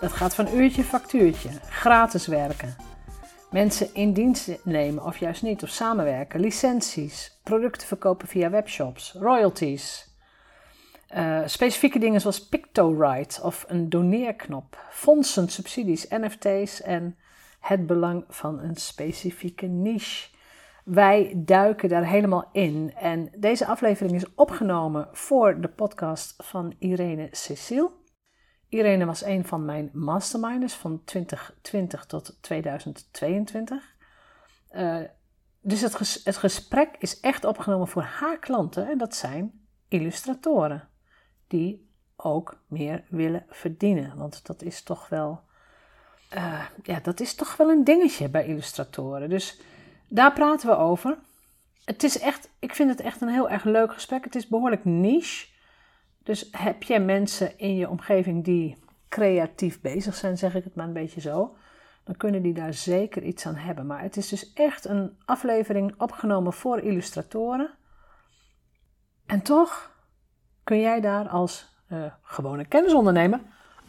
Dat gaat van uurtje factuurtje, gratis werken. Mensen in dienst nemen of juist niet, of samenwerken, licenties, producten verkopen via webshops, royalties. Uh, specifieke dingen zoals Pictorite of een doneerknop, fondsen, subsidies, NFT's en het belang van een specifieke niche. Wij duiken daar helemaal in. En deze aflevering is opgenomen voor de podcast van Irene Cecile. Irene was een van mijn masterminders van 2020 tot 2022. Uh, eh, dus het, het gesprek is echt opgenomen voor haar klanten en dat zijn illustratoren die ook meer willen verdienen. Want dat is toch wel, uh, ja, dat is toch wel een dingetje bij illustratoren. Dus daar praten we over. Het is echt, ik vind het echt een heel erg leuk gesprek. Het is behoorlijk niche. Dus heb je mensen in je omgeving die creatief bezig zijn, zeg ik het maar een beetje zo, dan kunnen die daar zeker iets aan hebben. Maar het is dus echt een aflevering opgenomen voor illustratoren. En toch kun jij daar als uh, gewone kennisondernemer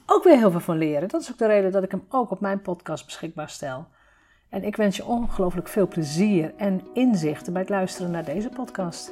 ook weer heel veel van leren. Dat is ook de reden dat ik hem ook op mijn podcast beschikbaar stel. En ik wens je ongelooflijk veel plezier en inzichten bij het luisteren naar deze podcast.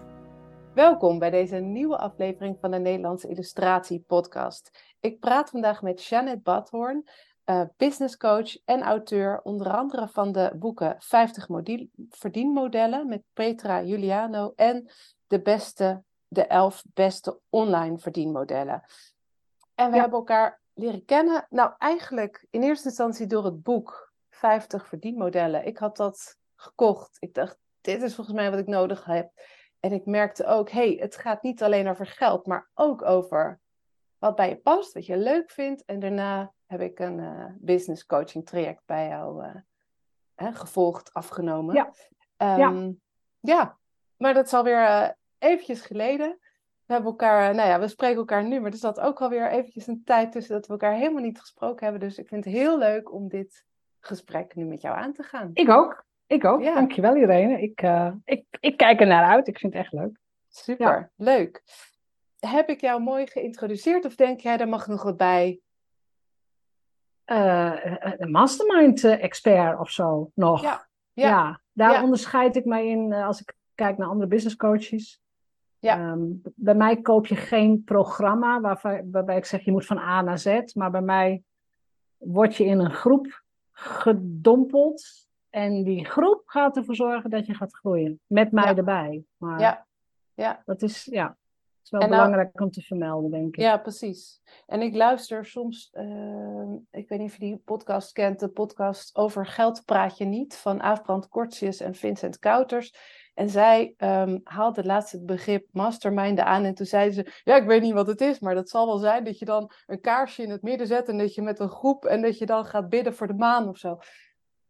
Welkom bij deze nieuwe aflevering van de Nederlandse Illustratie Podcast. Ik praat vandaag met Janet Badhoorn, uh, business coach en auteur, onder andere van de boeken 50 verdienmodellen met Petra Juliano en de beste, de 11 beste online verdienmodellen. En we hebben elkaar leren kennen, nou eigenlijk in eerste instantie door het boek 50 verdienmodellen. Ik had dat gekocht. Ik dacht, dit is volgens mij wat ik nodig heb. En ik merkte ook, hey, het gaat niet alleen over geld, maar ook over wat bij je past, wat je leuk vindt. En daarna heb ik een uh, business coaching traject bij jou uh, gevolgd, afgenomen. Ja. Um, ja. ja. maar dat is alweer uh, eventjes geleden. We hebben elkaar, nou ja, we spreken elkaar nu, maar er zat ook alweer eventjes een tijd tussen dat we elkaar helemaal niet gesproken hebben. Dus ik vind het heel leuk om dit gesprek nu met jou aan te gaan. Ik ook. Ik ook. Ja. Dankjewel Irene. Ik, uh, ik, ik kijk er naar uit. Ik vind het echt leuk. Super, leuk. Heb ik jou mooi geïntroduceerd of denk jij, daar mag nog wat bij? Uh, een mastermind expert of zo nog. Ja, ja. ja daar onderscheid ik mij in als ik kijk naar andere business coaches. Ja. Um, bij mij koop je geen programma waarbij, waarbij ik zeg je moet van A naar Z. Maar bij mij word je in een groep gedompeld en die groep gaat ervoor zorgen dat je gaat groeien. Met mij erbij. Maar ja. ja. Dat is, ja, is wel nou- belangrijk om te vermelden, denk ik. Ja, precies. En ik luister soms, uh, ik weet niet of je die podcast kent, de podcast over geld praat je niet van Aafbrand Kortjes en Vincent Kouters. En zij um, haalde laatst het begrip masterminden aan. En toen zei ze: Ja, ik weet niet wat het is, maar dat zal wel zijn dat je dan een kaarsje in het midden zet. En dat je met een groep en dat je dan gaat bidden voor de maan of zo.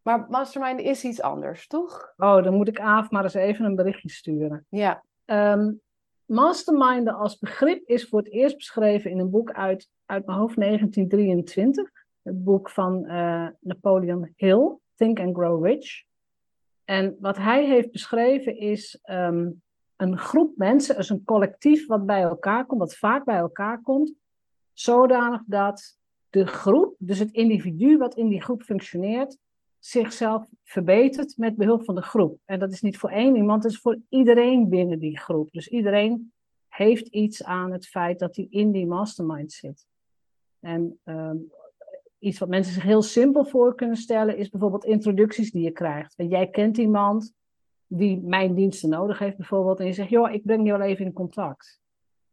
Maar mastermind is iets anders, toch? Oh, dan moet ik Aaf maar eens even een berichtje sturen. Ja. Um, masterminden als begrip is voor het eerst beschreven in een boek uit, uit mijn hoofd 1923. Het boek van uh, Napoleon Hill, Think and Grow Rich. En wat hij heeft beschreven is um, een groep mensen, dus een collectief wat bij elkaar komt, wat vaak bij elkaar komt, zodanig dat de groep, dus het individu wat in die groep functioneert, zichzelf verbetert met behulp van de groep. En dat is niet voor één iemand, het is voor iedereen binnen die groep. Dus iedereen heeft iets aan het feit dat hij in die mastermind zit. En um, iets wat mensen zich heel simpel voor kunnen stellen, is bijvoorbeeld introducties die je krijgt. Want jij kent iemand die mijn diensten nodig heeft, bijvoorbeeld, en je zegt, joh, ik breng je wel even in contact.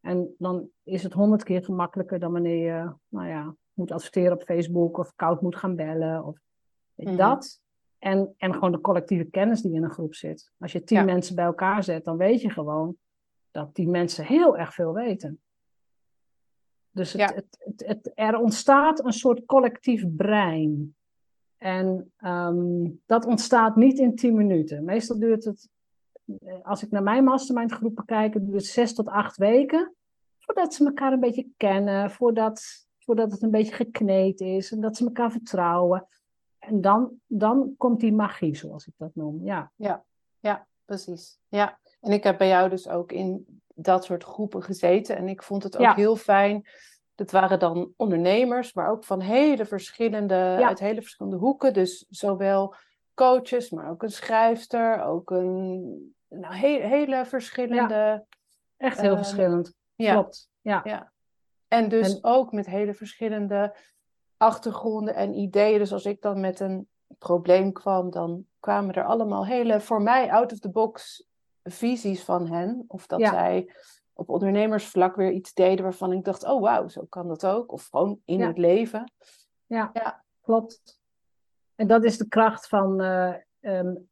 En dan is het honderd keer gemakkelijker dan wanneer je, nou ja, moet adverteren op Facebook of koud moet gaan bellen. Of mm dat. En, en gewoon de collectieve kennis die in een groep zit. Als je tien mensen bij elkaar zet, dan weet je gewoon dat die mensen heel erg veel weten. Dus het, het, het, er ontstaat een soort collectief brein. En ehm, dat ontstaat niet in tien minuten. Meestal duurt het, eh, als ik naar mijn mastermind groepen kijk, duurt het zes tot acht weken. Voordat ze elkaar een beetje kennen, voordat, voordat het een beetje gekneed is en dat ze elkaar vertrouwen. En dan, dan komt die magie, zoals ik dat noem. Ja, ja, ja precies. Ja. En ik heb bij jou dus ook in dat soort groepen gezeten. En ik vond het ook heel fijn. Dat waren dan ondernemers, maar ook van hele verschillende, uit hele verschillende hoeken. Dus zowel coaches, maar ook een schrijfster, ook een nou, hele verschillende. Echt heel uh, verschillend. Klopt. Ja. ja. En dus ook met hele verschillende achtergronden en ideeën. Dus als ik dan met een probleem kwam, dan kwamen er allemaal hele, voor mij, out of the box visies van hen. Of dat zij op ondernemersvlak weer iets deden waarvan ik dacht, oh wauw, zo kan dat ook. Of gewoon in het leven. Ja, ja, klopt. En dat is de kracht van, uh, um,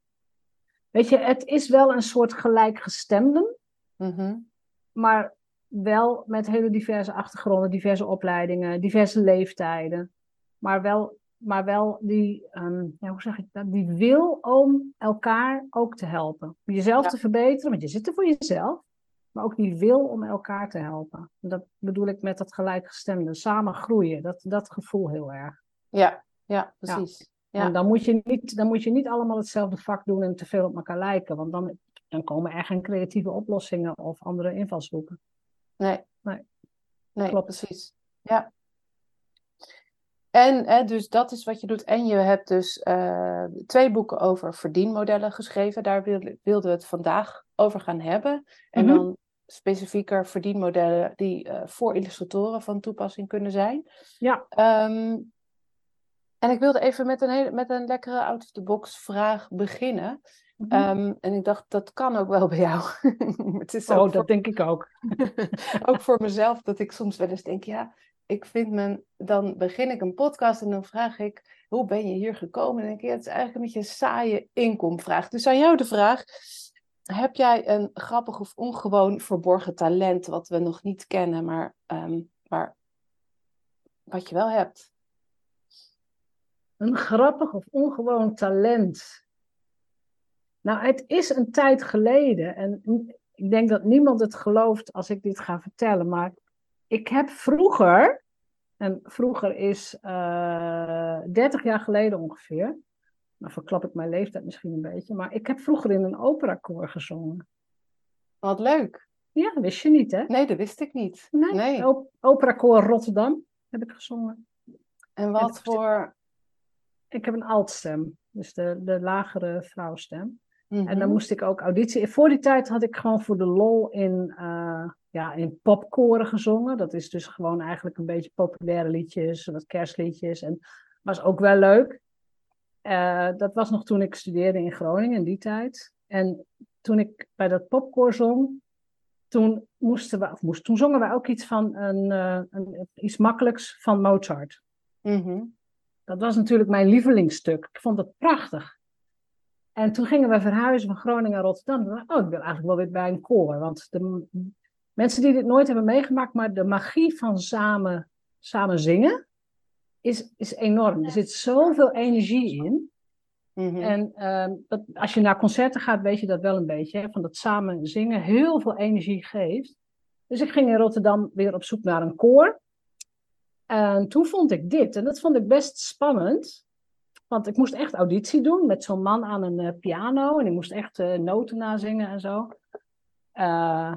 weet je, het is wel een soort gelijkgestemden, mm maar wel met hele diverse achtergronden, diverse opleidingen, diverse leeftijden. Maar wel, maar wel die, um, ja, hoe zeg ik dat, die wil om elkaar ook te helpen. Om jezelf te verbeteren, want je zit er voor jezelf. Maar ook die wil om elkaar te helpen. Dat bedoel ik met dat gelijkgestemde. Samen groeien, dat, dat gevoel heel erg. Ja, ja precies. Ja. En dan moet, je niet, dan moet je niet allemaal hetzelfde vak doen en te veel op elkaar lijken. Want dan, dan komen er geen creatieve oplossingen of andere invalshoeken. Nee. Nee, nee Klopt. precies. En hè, dus dat is wat je doet. En je hebt dus uh, twee boeken over verdienmodellen geschreven. Daar wilden we het vandaag over gaan hebben. En mm -hmm. dan specifieker verdienmodellen die uh, voor illustratoren van toepassing kunnen zijn. Ja. Um, en ik wilde even met een, hele, met een lekkere out-of-the-box vraag beginnen. Mm -hmm. um, en ik dacht, dat kan ook wel bij jou. het is oh, dat denk ik ook. ook voor mezelf, dat ik soms wel eens denk, ja, ik vind me, dan begin ik een podcast en dan vraag ik, hoe ben je hier gekomen? En denk ik, ja, het is eigenlijk een beetje een saaie inkomvraag. Dus aan jou de vraag, heb jij een grappig of ongewoon verborgen talent wat we nog niet kennen, maar, um, wat je wel hebt? Een grappig of ongewoon talent. Nou, het is een tijd geleden en ik denk dat niemand het gelooft als ik dit ga vertellen, maar ik heb vroeger, en vroeger is uh, eh, 30 jaar geleden ongeveer, nou verklap ik mijn leeftijd misschien een beetje, maar ik heb vroeger in een operakoor gezongen. Wat leuk. Ja, dat wist je niet, hè? Nee, dat wist ik niet. Nee, nee. Op operakoor Rotterdam heb ik gezongen. En wat voor... Ik heb een altstem, dus de, de lagere vrouwstem. En dan mhm. moest ik ook auditie. Voor die tijd had ik gewoon voor de lol in, uh, ja, in popkoren gezongen. Dat is dus gewoon eigenlijk een beetje populaire liedjes, wat kerstliedjes. En was ook wel leuk. Uh, dat was nog toen ik studeerde in Groningen in die tijd. En toen ik bij dat popkoor zong, toen, moesten we, of moest, toen zongen we ook iets van een, uh, een iets makkelijks van Mozart. Mm -hmm. Dat was natuurlijk mijn lievelingsstuk. Ik vond het prachtig. En toen gingen we verhuizen van Groningen naar Rotterdam. Dacht oh, ik wil eigenlijk wel weer bij een koor. Want de mensen die dit nooit hebben meegemaakt, maar de magie van samen, samen zingen is, is enorm. Er zit zoveel energie in. Mhm. En ehm, dat, als je naar concerten gaat, weet je dat wel een beetje. Hè? Van dat samen zingen heel veel energie geeft. Dus ik ging in Rotterdam weer op zoek naar een koor. En toen vond ik dit. En dat vond ik best spannend. Want ik moest echt auditie doen met zo'n man aan een eh, piano. En ik moest echt eh, noten nazingen en zo. Eh,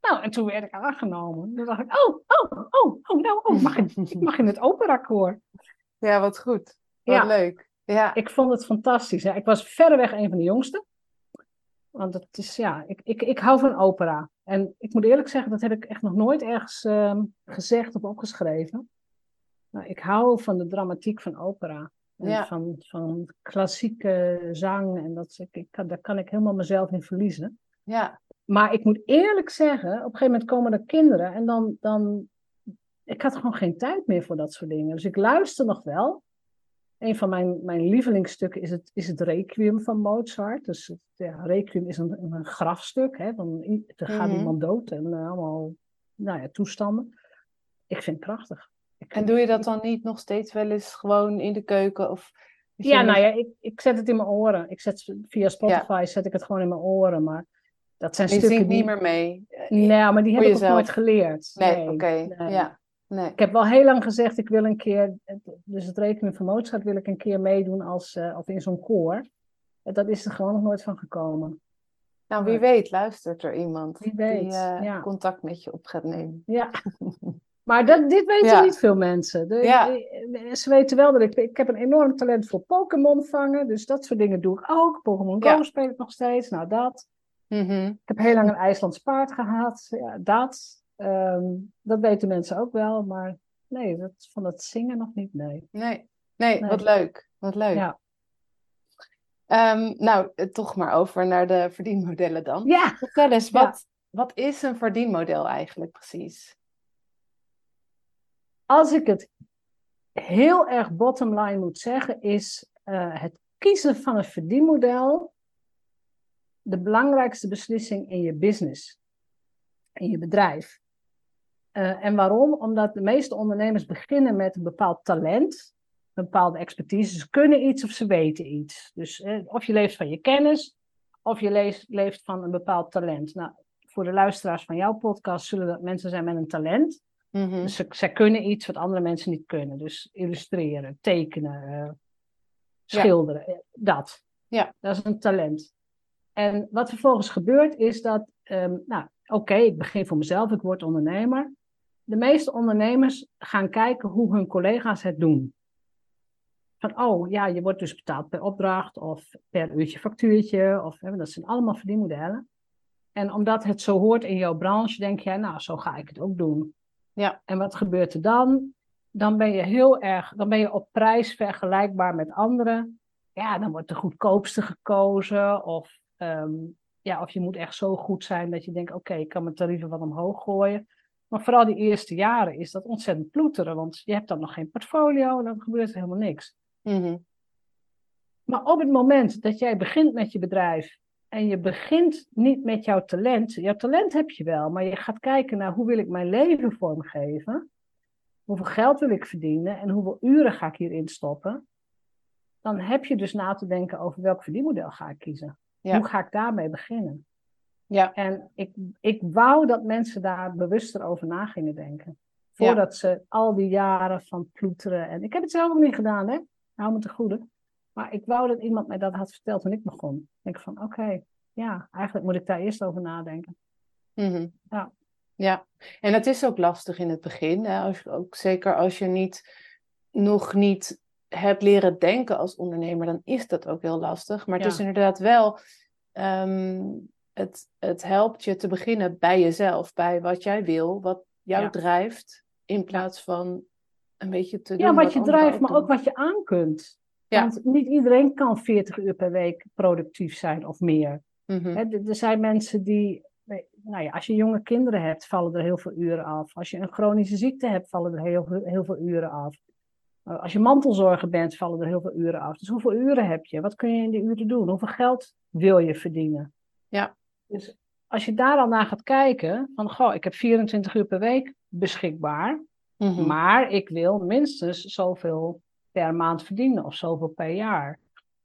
nou, en toen werd ik aangenomen. Toen dacht ik, oh, oh, oh, oh, nou, oh, mag ik, ik mag in het operakoor. Ja, wat goed. Wat Ja. leuk. Ja. Ik vond het fantastisch. Hè. Ik was verreweg een van de jongsten. Want het is, ja, ik, ik, ik hou van opera. En ik moet eerlijk zeggen, dat heb ik echt nog nooit ergens ehm, gezegd of opgeschreven. Ik hou van de dramatiek van opera. Ja. van, van klassieke zang. En dat, ik, ik kan, daar kan ik helemaal mezelf in verliezen. Ja. Maar ik moet eerlijk zeggen, op een gegeven moment komen er kinderen en dan, dan, ik had gewoon geen tijd meer voor dat soort dingen. Dus ik luister nog wel. Een van mijn, mijn lievelingsstukken is het, is het Requiem van Mozart. Dus het, ja, Requiem is een, een grafstuk, hè, er gaat Mhm. iemand dood en eh, allemaal nou ja, toestanden. Ik vind het prachtig. En doe je dat dan niet nog steeds wel eens gewoon in de keuken? Of Ja, nou ja, ik, ik zet het in mijn oren. Ik zet, via Spotify zet ik het gewoon in mijn oren, maar dat zijn Je stukken zingt die... niet meer mee. Eh, Nee, maar die heb ik ook nooit geleerd. Nee, oké. nee. Ja. Nee. Ik heb wel heel lang gezegd, ik wil een keer, dus het rekenen van Mozart wil ik een keer meedoen als, of in zo'n koor. En Dat is er gewoon nog nooit van gekomen. Nou, wie weet luistert er iemand weet, die eh, ja. contact met je op gaat nemen. Ja. Maar dat, dit weten Ja. niet veel mensen. De- Ja. Ze weten wel dat ik, ik heb een enorm talent voor Pokémon vangen. Dus dat soort dingen doe ik ook. Pokémon Go speel ik nog steeds. Nou, dat. Mhm. Ik heb heel lang een IJslands paard gehad. Ja, dat. Ehm, dat weten mensen ook wel. Maar nee, dat, van het zingen nog niet. Nee. Nee. nee, Nee. wat leuk. Wat leuk. Ja. Ehm, nou, eh, toch maar over naar de verdienmodellen dan. Ja. Vertel eens, Ja. wat, wat is een verdienmodel eigenlijk precies? Als ik het heel erg bottom line moet zeggen, is eh, het kiezen van een verdienmodel de belangrijkste beslissing in je business, in je bedrijf. Eh, en waarom? Omdat de meeste ondernemers beginnen met een bepaald talent, een bepaalde expertise. Ze kunnen iets of ze weten iets. Dus eh, of je leeft van je kennis, of je leest, leeft van een bepaald talent. Nou, voor de luisteraars van jouw podcast zullen dat mensen zijn met een talent. Mhm. Dus ze, zij kunnen iets wat andere mensen niet kunnen. Dus illustreren, tekenen, eh, schilderen, eh, dat. Ja. Dat is een talent. En wat vervolgens gebeurt is dat, ehm, nou oké, ik begin voor mezelf, ik word ondernemer. De meeste ondernemers gaan kijken hoe hun collega's het doen. Van, oh ja, je wordt dus betaald per opdracht of per uurtje factuurtje. Of, hè, dat zijn allemaal verdienmodellen. En omdat het zo hoort in jouw branche, denk jij, nou, zo ga ik het ook doen. Ja. En wat gebeurt er dan? Dan ben je heel erg, dan ben je op prijs vergelijkbaar met anderen. Ja, dan wordt de goedkoopste gekozen. Of, ehm, ja, of je moet echt zo goed zijn dat je denkt, oké, ik kan mijn tarieven wat omhoog gooien. Maar vooral die eerste jaren is dat ontzettend ploeteren, want je hebt dan nog geen portfolio en dan gebeurt er helemaal niks. Mhm. Maar op het moment dat jij begint met je bedrijf en je begint niet met jouw talent, jouw talent heb je wel, maar je gaat kijken naar hoe wil ik mijn leven vormgeven, hoeveel geld wil ik verdienen en hoeveel uren ga ik hierin stoppen, dan heb je dus na te denken over welk verdienmodel ga ik kiezen. Ja. Hoe ga ik daarmee beginnen? Ja. En ik, ik wou dat mensen daar bewuster over na gingen denken. Ja. Voordat ze al die jaren van ploeteren. En ik heb het zelf ook niet gedaan, hè? Hou me te goede. Maar ik wou dat iemand mij dat had verteld toen ik begon. Ik denk van, oké, ja, eigenlijk moet ik daar eerst over nadenken. Mhm. Ja. Ja, en het is ook lastig in het begin. Hè? Als, ook zeker als je niet, nog niet hebt leren denken als ondernemer, dan is dat ook heel lastig. Maar het Ja. is inderdaad wel, ehm, het, het helpt je te beginnen bij jezelf, bij wat jij wil, wat jou Ja. drijft, in plaats van een beetje te doen Ja, wat je anderen drijft, maar ook wat je aan kunt. Ja. Want niet iedereen kan 40 uur per week productief zijn of meer. Mhm. Er er zijn mensen die, nou ja, als je jonge kinderen hebt, vallen er heel veel uren af. Als je een chronische ziekte hebt, vallen er heel, veel- heel veel uren af. Uh, als je mantelzorger bent, vallen er heel veel uren af. Dus hoeveel uren heb je? Wat kun je in die uren doen? Hoeveel geld wil je verdienen? Ja. Dus als je daar al naar gaat kijken, van goh, ik heb 24 uur per week beschikbaar, Mhm. maar ik wil minstens zoveel per maand verdienen of zoveel per jaar.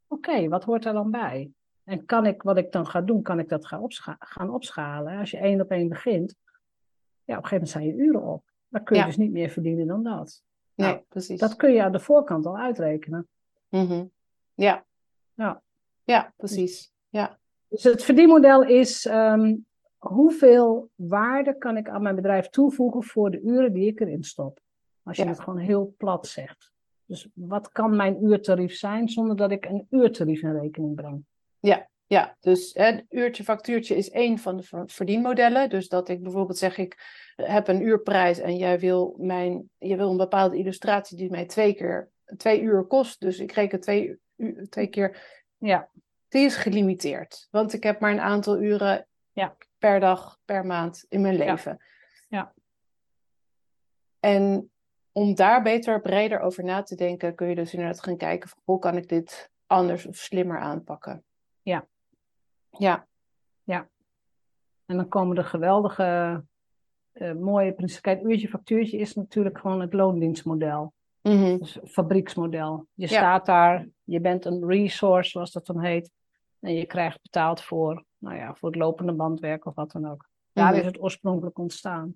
Oké, wat hoort er dan bij? En kan ik, wat ik dan ga doen, kan ik dat gaan, opscha gaan opschalen? Als je één op één begint, ja, op een gegeven moment zijn je uren op. Dan kun je Ja. dus niet meer verdienen dan dat. Nee, Nou, precies. Dat kun je aan de voorkant al uitrekenen. Mhm. Ja. Ja. Ja, precies. Ja. Dus het verdienmodel is ehm, hoeveel waarde kan ik aan mijn bedrijf toevoegen voor de uren die ik erin stop? Als je Ja. het gewoon heel plat zegt. Dus wat kan mijn uurtarief zijn zonder dat ik een uurtarief in rekening breng? Ja, dus hè, uurtje factuurtje is één van de ver- verdienmodellen. Dus dat ik bijvoorbeeld zeg, ik heb een uurprijs en jij wil, mijn, je wil een bepaalde illustratie die mij twee keer twee uur kost. Dus ik reken twee, twee keer. Ja, Die is gelimiteerd. Want ik heb maar een aantal uren Ja. per dag, per maand in mijn Ja. leven. Ja. En om daar beter, breder over na te denken, kun je dus inderdaad gaan kijken van hoe kan ik dit anders of slimmer aanpakken. Ja. Ja. en dan komen de geweldige, eh, mooie principes. Kijk, uurtje factuurtje is natuurlijk gewoon het loondienstmodel. Dus fabrieksmodel. Je Ja. staat daar, je bent een resource, zoals dat dan heet. En je krijgt betaald voor, nou ja, voor het lopende bandwerk of wat dan ook. Daar Mhm. is het oorspronkelijk ontstaan.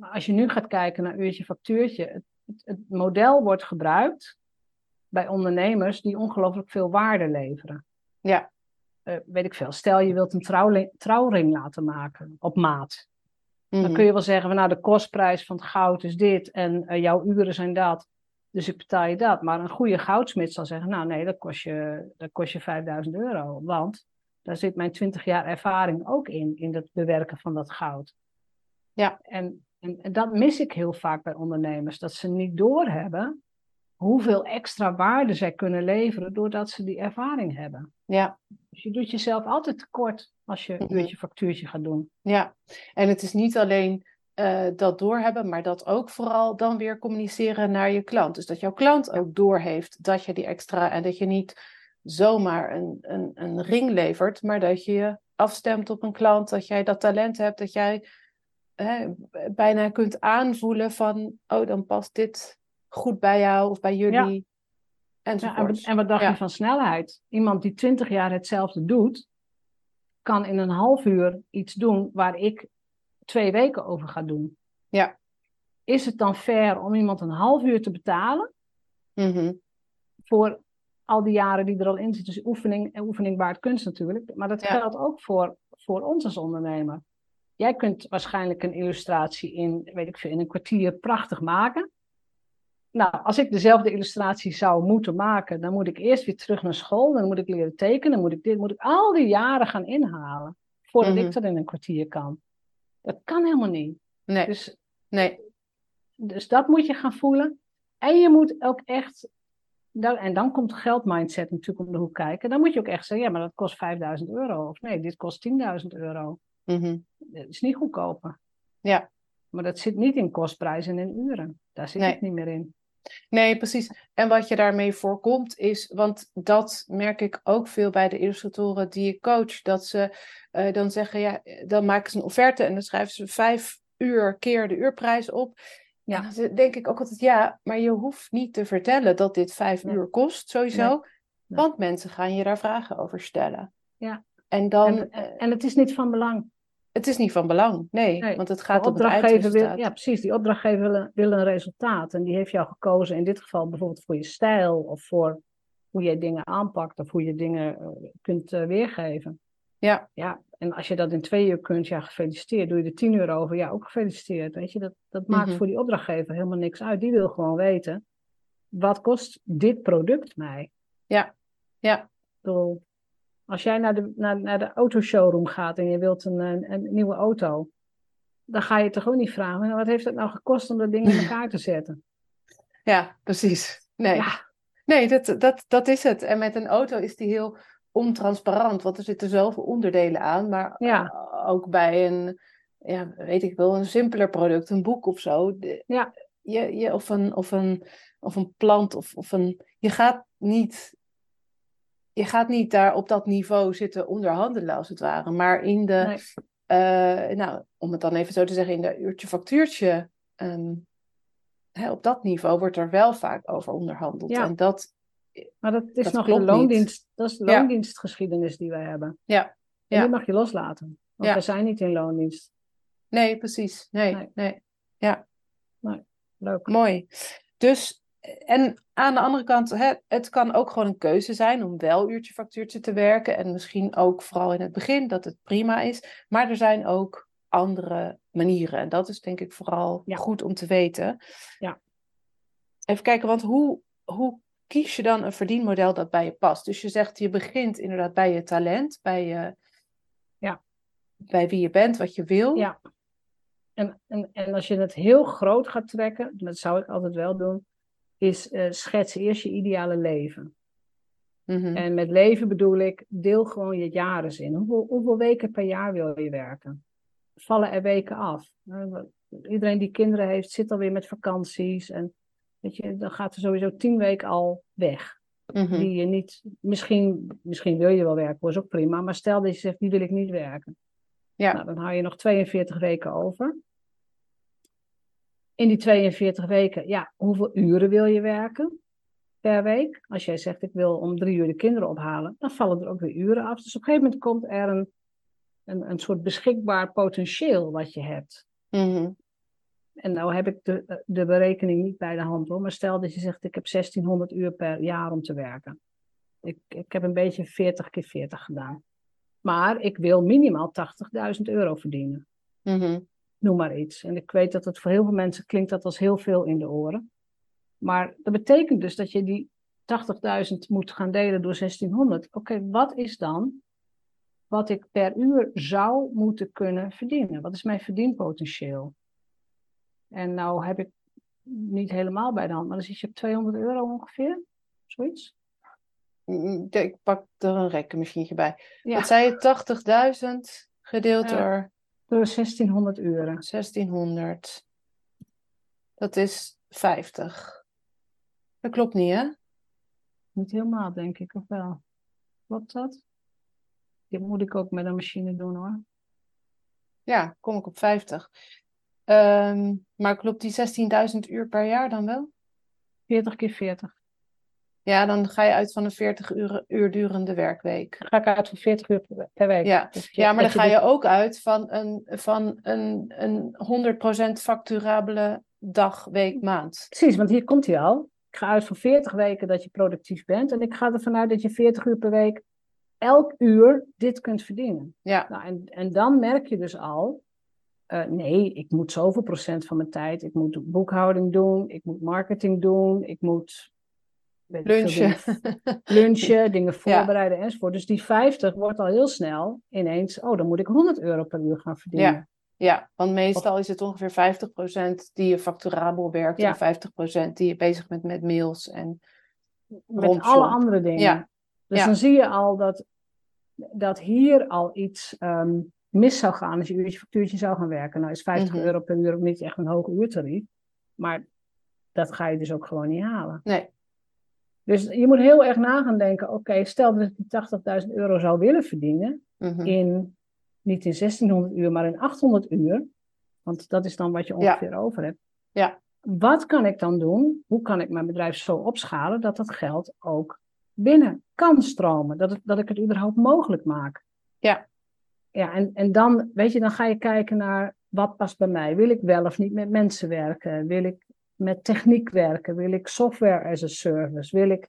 Maar als je nu gaat kijken naar uurtje factuurtje, het, het, het model wordt gebruikt bij ondernemers die ongelooflijk veel waarde leveren. Ja. Eh, weet ik veel. Stel je wilt een trouwling- trouwring laten maken op maat. Dan Mhm. kun je wel zeggen, van, nou de kostprijs van het goud is dit en eh, jouw uren zijn dat. Dus ik betaal je dat. Maar een goede goudsmid zal zeggen, nou nee, dat kost je, dat kost je 5000 euro. Want daar zit mijn 20 jaar ervaring ook in, in het bewerken van dat goud. Ja. En, en, en dat mis ik heel vaak bij ondernemers. Dat ze niet doorhebben hoeveel extra waarde zij kunnen leveren doordat ze die ervaring hebben. Ja, Dus je doet jezelf altijd tekort als je Mhm. uurtje factuurtje gaat doen. ja. En het is niet alleen eh, dat doorhebben, maar dat ook vooral dan weer communiceren naar je klant. Dus dat jouw klant ook doorheeft dat je die extra en dat je niet zomaar een, een, een ring levert, maar dat je je afstemt op een klant, dat jij dat talent hebt, dat jij hè, bijna kunt aanvoelen van, oh, dan past dit goed bij jou of bij jullie. Ja, en, wat dacht Ja. je van snelheid? Iemand die 20 jaar hetzelfde doet, kan in een half uur iets doen waar ik twee weken over ga doen. Ja. Is het dan fair om iemand een half uur te betalen Mhm. voor al die jaren die er al in zitten? Dus oefening en oefening baart kunst natuurlijk. Maar dat Ja. geldt ook voor, voor ons als ondernemer. Jij kunt waarschijnlijk een illustratie in, weet ik veel, in een kwartier prachtig maken. Nou, als ik dezelfde illustratie zou moeten maken, dan moet ik eerst weer terug naar school. Dan moet ik leren tekenen. Dan moet ik dit, moet ik al die jaren gaan inhalen. Voordat Mhm. ik dat in een kwartier kan. Dat kan helemaal niet. Nee, Dus, nee. dus dat moet je gaan voelen. En je moet ook echt. En dan komt de geldmindset natuurlijk om de hoek kijken. Dan moet je ook echt zeggen: ja, maar dat kost 5000 euro. Of nee, dit kost 10.000 euro. Mhm. Dat is niet goedkoper. Ja. Maar dat zit niet in kostprijs en in uren. Daar zit Nee. het niet meer in. Nee, precies. En wat je daarmee voorkomt is, want dat merk ik ook veel bij de illustratoren die ik coach, dat ze eh, dan zeggen, ja, dan maken ze een offerte en dan schrijven ze vijf uur keer de uurprijs op. Ja. En dan denk ik ook altijd, ja, maar je hoeft niet te vertellen dat dit vijf Nee. uur kost, sowieso. Nee. Nee. Want mensen gaan je daar vragen over stellen. Ja. En dan, En, eh, en, het is niet van belang. het is niet van belang, nee, Nee, want het gaat om het wil, eindresultaat. ja, precies. Die opdrachtgever wil, een- wil een resultaat. En die heeft jou gekozen, in dit geval bijvoorbeeld voor je stijl of voor hoe je dingen aanpakt of hoe je dingen eh, kunt eh, weergeven. Ja. Ja, en als je dat in twee uur kunt, ja, gefeliciteerd. Doe je er tien uur over, ja, ook gefeliciteerd. Weet je, dat, dat maakt Mhm. voor die opdrachtgever helemaal niks uit. Die wil gewoon weten, wat kost dit product mij? Ja, ja, Ik bedoel, als jij naar de, naar, naar de autoshowroom gaat en je wilt een, een, een nieuwe auto, dan ga je toch ook niet vragen, "Nou, wat heeft het nou gekost om dat ding in elkaar te zetten? ja, precies. Nee. Ja, Nee, dat, dat, dat is het. En met een auto is die heel ontransparant, want er zitten zoveel onderdelen aan. Maar Ja. ook bij een, ja, weet ik wel, een simpeler product, een boek of zo. Ja. je, je, of, een, of, een, of een plant of, of een. Je gaat niet. Je gaat niet daar op dat niveau zitten onderhandelen, als het ware. Maar in de. Nee. eh, nou, om het dan even zo te zeggen, in de uurtje-factuurtje. ehm, op dat niveau wordt er wel vaak over onderhandeld. Ja. En dat. Maar dat is Dat nog de niet. loondienst. Dat is de Ja. loondienstgeschiedenis die wij hebben. Ja. En Ja. die mag je loslaten. Want Ja. we zijn niet in loondienst. Nee, precies. Nee, Nee. nee. Leuk. Mooi. Dus, en aan de andere kant, hè, het kan ook gewoon een keuze zijn om wel uurtje factuurtje te werken. En misschien ook vooral in het begin dat het prima is. Maar er zijn ook andere manieren. En dat is denk ik vooral Ja. goed om te weten. Ja. Even kijken, want hoe, hoe kies je dan een verdienmodel dat bij je past? Dus je zegt, je begint inderdaad bij je talent, bij, je, Ja. bij wie je bent, wat je wil. Ja. En, en, en als je het heel groot gaat trekken, dat zou ik altijd wel doen, is eh schets eerst je ideale leven. Mhm. En met leven bedoel ik, deel gewoon je jaren in. Hoeveel, hoeveel weken per jaar wil je werken? Vallen er weken af? Eh, Iedereen die kinderen heeft, zit alweer met vakanties. En weet je, dan gaat er sowieso tien weken al weg. Mhm. Die je niet, misschien, misschien wil je wel werken, dat is ook prima. Maar stel dat je zegt, die wil ik niet werken. Ja. Nou, dan hou je nog 42 weken over. In die 42 weken, ja, hoeveel uren wil je werken per week? Als jij zegt, ik wil om drie uur de kinderen ophalen, dan vallen er ook weer uren af. Dus op een gegeven moment komt er een, een, een soort beschikbaar potentieel wat je hebt. Mhm. En nou heb ik de, de berekening niet bij de hand hoor, maar stel dat je zegt, ik heb 1600 uur per jaar om te werken. Ik, ik heb een beetje 40 keer 40 gedaan. Maar ik wil minimaal 80.000 euro verdienen. Mhm. Noem maar iets. En ik weet dat het voor heel veel mensen klinkt dat als heel veel in de oren. Maar dat betekent dus dat je die 80.000 moet gaan delen door 1600. Oké, wat is dan wat ik per uur zou moeten kunnen verdienen? Wat is mijn verdienpotentieel? En nou heb ik niet helemaal bij de hand, maar dan zit je op 200 euro ongeveer. Zoiets. Mm, ja, Ik pak er een rekkenmachientje bij. Ja, Wat zei je? 80.000 gedeeld Ja. door door 1600 uren. 1600. Dat is 50. Dat klopt niet, hè? Niet helemaal, denk ik, of wel? Klopt dat? Dit moet ik ook met een machine doen hoor. Ja, kom ik op 50. Ehm, maar klopt die 16.000 uur per jaar dan wel? 40 keer 40. Ja, dan ga je uit van een 40 uur, uur durende werkweek. Ga ik uit van 40 uur per- week. Ja, Dus je- ja maar dan ga je ook uit van een, van een, een 100% facturabele dag, week, maand. Precies, want hier komt hij al. Ik ga uit van 40 weken dat je productief bent. En ik ga ervan uit dat je 40 uur per week elk uur dit kunt verdienen. Ja, Nou, en, en dan merk je dus al, eh, nee, ik moet zoveel procent van mijn tijd, ik moet boekhouding doen, ik moet marketing doen, ik moet lunchen. dingen, lunchen, dingen voorbereiden enzovoort. Dus die 50 wordt al heel snel ineens, oh, dan moet ik 100 euro per uur gaan verdienen. Ja, want meestal is het ongeveer 50% die je facturabel werkt Ja. en 50% die je bezig bent met mails. En Met rondshop. alle andere dingen. Ja. Dus Ja. dan zie je al dat, dat hier al iets ehm, mis zou gaan als je uurtje factuurtje zou gaan werken. Nou is 50 Mhm. euro per uur ook niet echt een hoog uurtarief. Maar dat ga je dus ook gewoon niet halen. nee, Dus je moet heel erg na gaan denken, oké, stel dat ik die 80.000 euro zou willen verdienen mhm. in, niet in 1600 uur, maar in 800 uur. Want dat is dan wat je Ja. ongeveer over hebt. Ja. Wat kan ik dan doen? Hoe kan ik mijn bedrijf zo opschalen dat dat geld ook binnen kan stromen? Dat, het, dat ik het überhaupt mogelijk maak. Ja. Ja, en, en dan, weet je, dan ga je kijken naar wat past bij mij. Wil ik wel of niet met mensen werken? Wil ik met techniek werken? Wil ik software as a service? Wil ik,